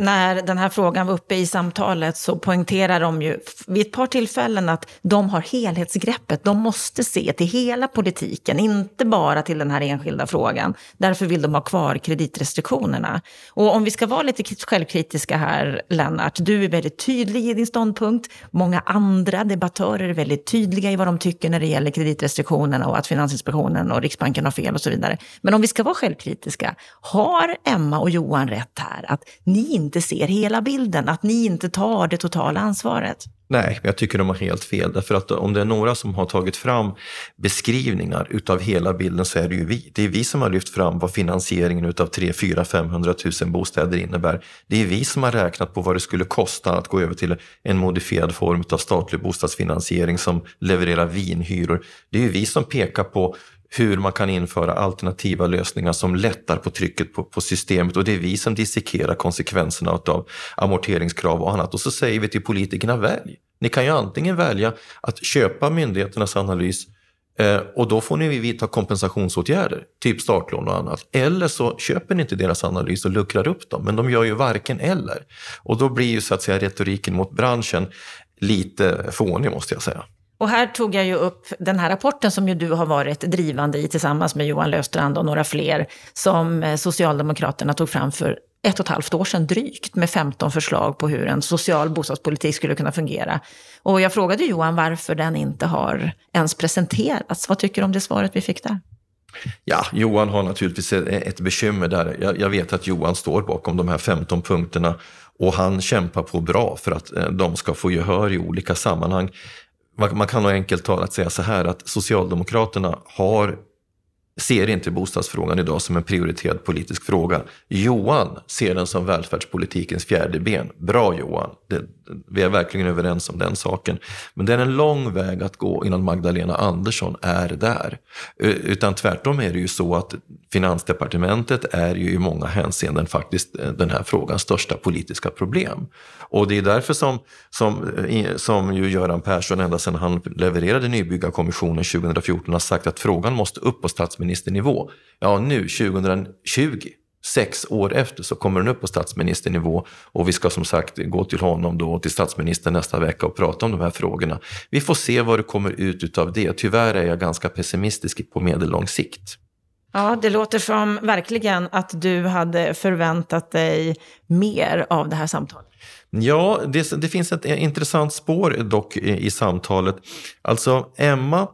när den här frågan var uppe i samtalet så poängterar de ju vid ett par tillfällen att de har helhetsgreppet. De måste se till hela politiken, inte bara till den här enskilda frågan. Därför vill de ha kvar kreditrestriktionerna. Och om vi ska vara lite självkritiska här, Lennart, du är väldigt tydlig i din ståndpunkt. Många andra debattörer är väldigt tydliga i vad de tycker när det gäller kreditrestriktionerna och att Finansinspektionen och Riksbanken har fel och så vidare. Men om vi ska vara självkritiska, har Emma och Johan rätt här? Att ni inte ser hela bilden, att ni inte tar det totala ansvaret? Nej, jag tycker de har helt fel. Därför att om det är några som har tagit fram beskrivningar utav hela bilden så är det ju vi. Det är vi som har lyft fram vad finansieringen utav 3, 4, 500 000 bostäder innebär. Det är vi som har räknat på vad det skulle kosta att gå över till en modifierad form av statlig bostadsfinansiering som levererar vinhyror. Det är ju vi som pekar på hur man kan införa alternativa lösningar som lättar på trycket på, på systemet och det är vi som dissekerar konsekvenserna av amorteringskrav och annat. Och så säger vi till politikerna, välj. Ni kan ju antingen välja att köpa myndigheternas analys eh, och då får ni vidta kompensationsåtgärder, typ startlån och annat. Eller så köper ni inte deras analys och luckrar upp dem, men de gör ju varken eller. Och då blir ju så att säga retoriken mot branschen lite fånig måste jag säga. Och här tog jag ju upp den här rapporten som ju du har varit drivande i tillsammans med Johan Löfstrand och några fler, som eh, Socialdemokraterna tog fram för ett och ett halvt år sedan drygt, med 15 förslag på hur en social bostadspolitik skulle kunna fungera. Och jag frågade Johan varför den inte har ens presenterats. Vad tycker du om det svaret vi fick där? Ja, Johan har naturligtvis ett bekymmer där. Jag, vet att Johan står bakom de här 15 punkterna och han kämpar på bra för att eh, de ska få gehör i olika sammanhang man, kan nog enkelt talat säga så här att Socialdemokraterna har ser inte bostadsfrågan idag som en prioriterad politisk fråga. Johan ser den som välfärdspolitikens fjärde ben. Bra Johan, det, vi är verkligen överens om den saken. Men det är en lång väg att gå innan Magdalena Andersson är där. Eh, utan tvärtom är det ju så att Finansdepartementet är ju i många hänseenden faktiskt eh, den här frågans största politiska problem. Och det är därför som, som, eh, som ju Göran Persson ända sedan han levererade Nybyggarkommissionen 2014 har sagt att frågan måste upp på statsministernivå. Ja, nu 2020 sex år efter så kommer den upp på statsministernivå och vi ska som sagt gå till honom då, till statsministern nästa vecka och prata om de här frågorna. Vi får se vad det kommer ut av det. Tyvärr är jag ganska pessimistisk på medellång sikt. Ja, det låter som verkligen att du hade förväntat dig mer av det här samtalet. Ja, det, det finns ett intressant spår dock i, i samtalet. Alltså Emma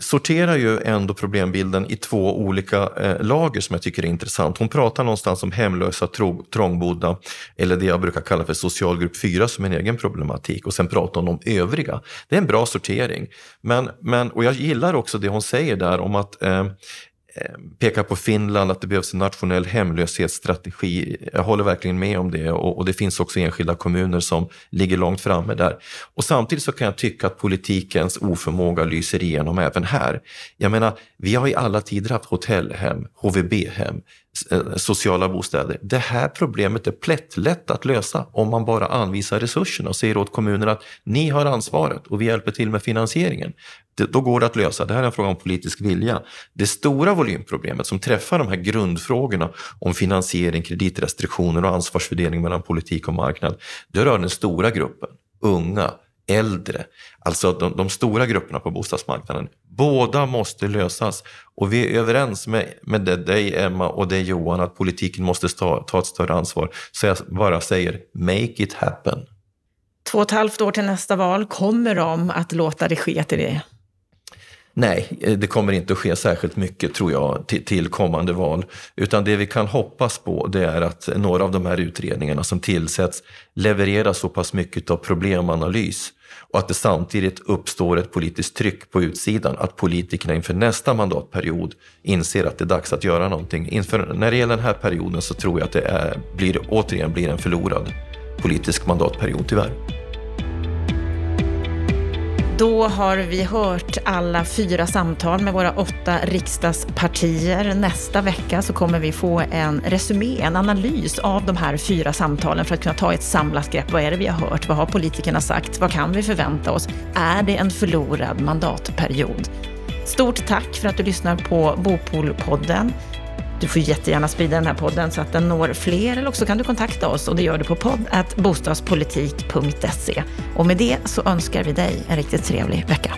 sorterar ju ändå problembilden i två olika eh, lager som jag tycker är intressant. Hon pratar någonstans om hemlösa, tro, trångbodda eller det jag brukar kalla för socialgrupp 4 som en egen problematik och sen pratar hon om övriga. Det är en bra sortering. Men, men, och jag gillar också det hon säger där om att eh, Eh, pekar på Finland, att det behövs en nationell hemlöshetsstrategi. Jag håller verkligen med om det och, och, det finns också enskilda kommuner som ligger långt framme där. Och samtidigt så kan jag tycka att politikens oförmåga lyser igenom även här. Jag menar, vi har i alla tider haft hotellhem, HVB-hem, eh, sociala bostäder. Det här problemet är plättlätt att lösa om man bara anvisar resurserna och säger åt kommunerna att ni har ansvaret och vi hjälper till med finansieringen då går det att lösa. Det här är en fråga om politisk vilja. Det stora volymproblemet som träffar de här grundfrågorna om finansiering, kreditrestriktioner och ansvarsfördelning mellan politik och marknad, det rör den stora gruppen, unga, äldre, alltså de, de, stora grupperna på bostadsmarknaden. Båda måste lösas och vi är överens med, med dig Emma och dig Johan att politiken måste ta, ta ett större ansvar. Så jag bara säger, make it happen. Två och ett halvt år till nästa val, kommer de att låta det ske till det? Nej, eh, det kommer inte att ske särskilt mycket tror jag till, till, kommande val. Utan det vi kan hoppas på det är att några av de här utredningarna som tillsätts levererar så pass mycket av problemanalys och att det samtidigt uppstår ett politiskt tryck på utsidan att politikerna inför nästa mandatperiod inser att det är dags att göra någonting. Inför, när det gäller den här perioden så tror jag att det är, blir, återigen blir en förlorad politisk mandatperiod tyvärr. Då har vi hört alla fyra samtal med våra åtta riksdagspartier. Nästa vecka så kommer vi få en resumé, en analys av de här fyra samtalen för att kunna ta ett samlat grepp. Vad är det vi har hört? Vad har politikerna sagt? Vad kan vi förvänta oss? Är det en förlorad mandatperiod? Stort tack för att du lyssnar på Bopolpodden. Du får jättegärna sprida den här podden så att den når fler eller också kan du kontakta oss och det gör du på podd.bostadspolitik.se. Och med det så önskar vi dig en riktigt trevlig vecka.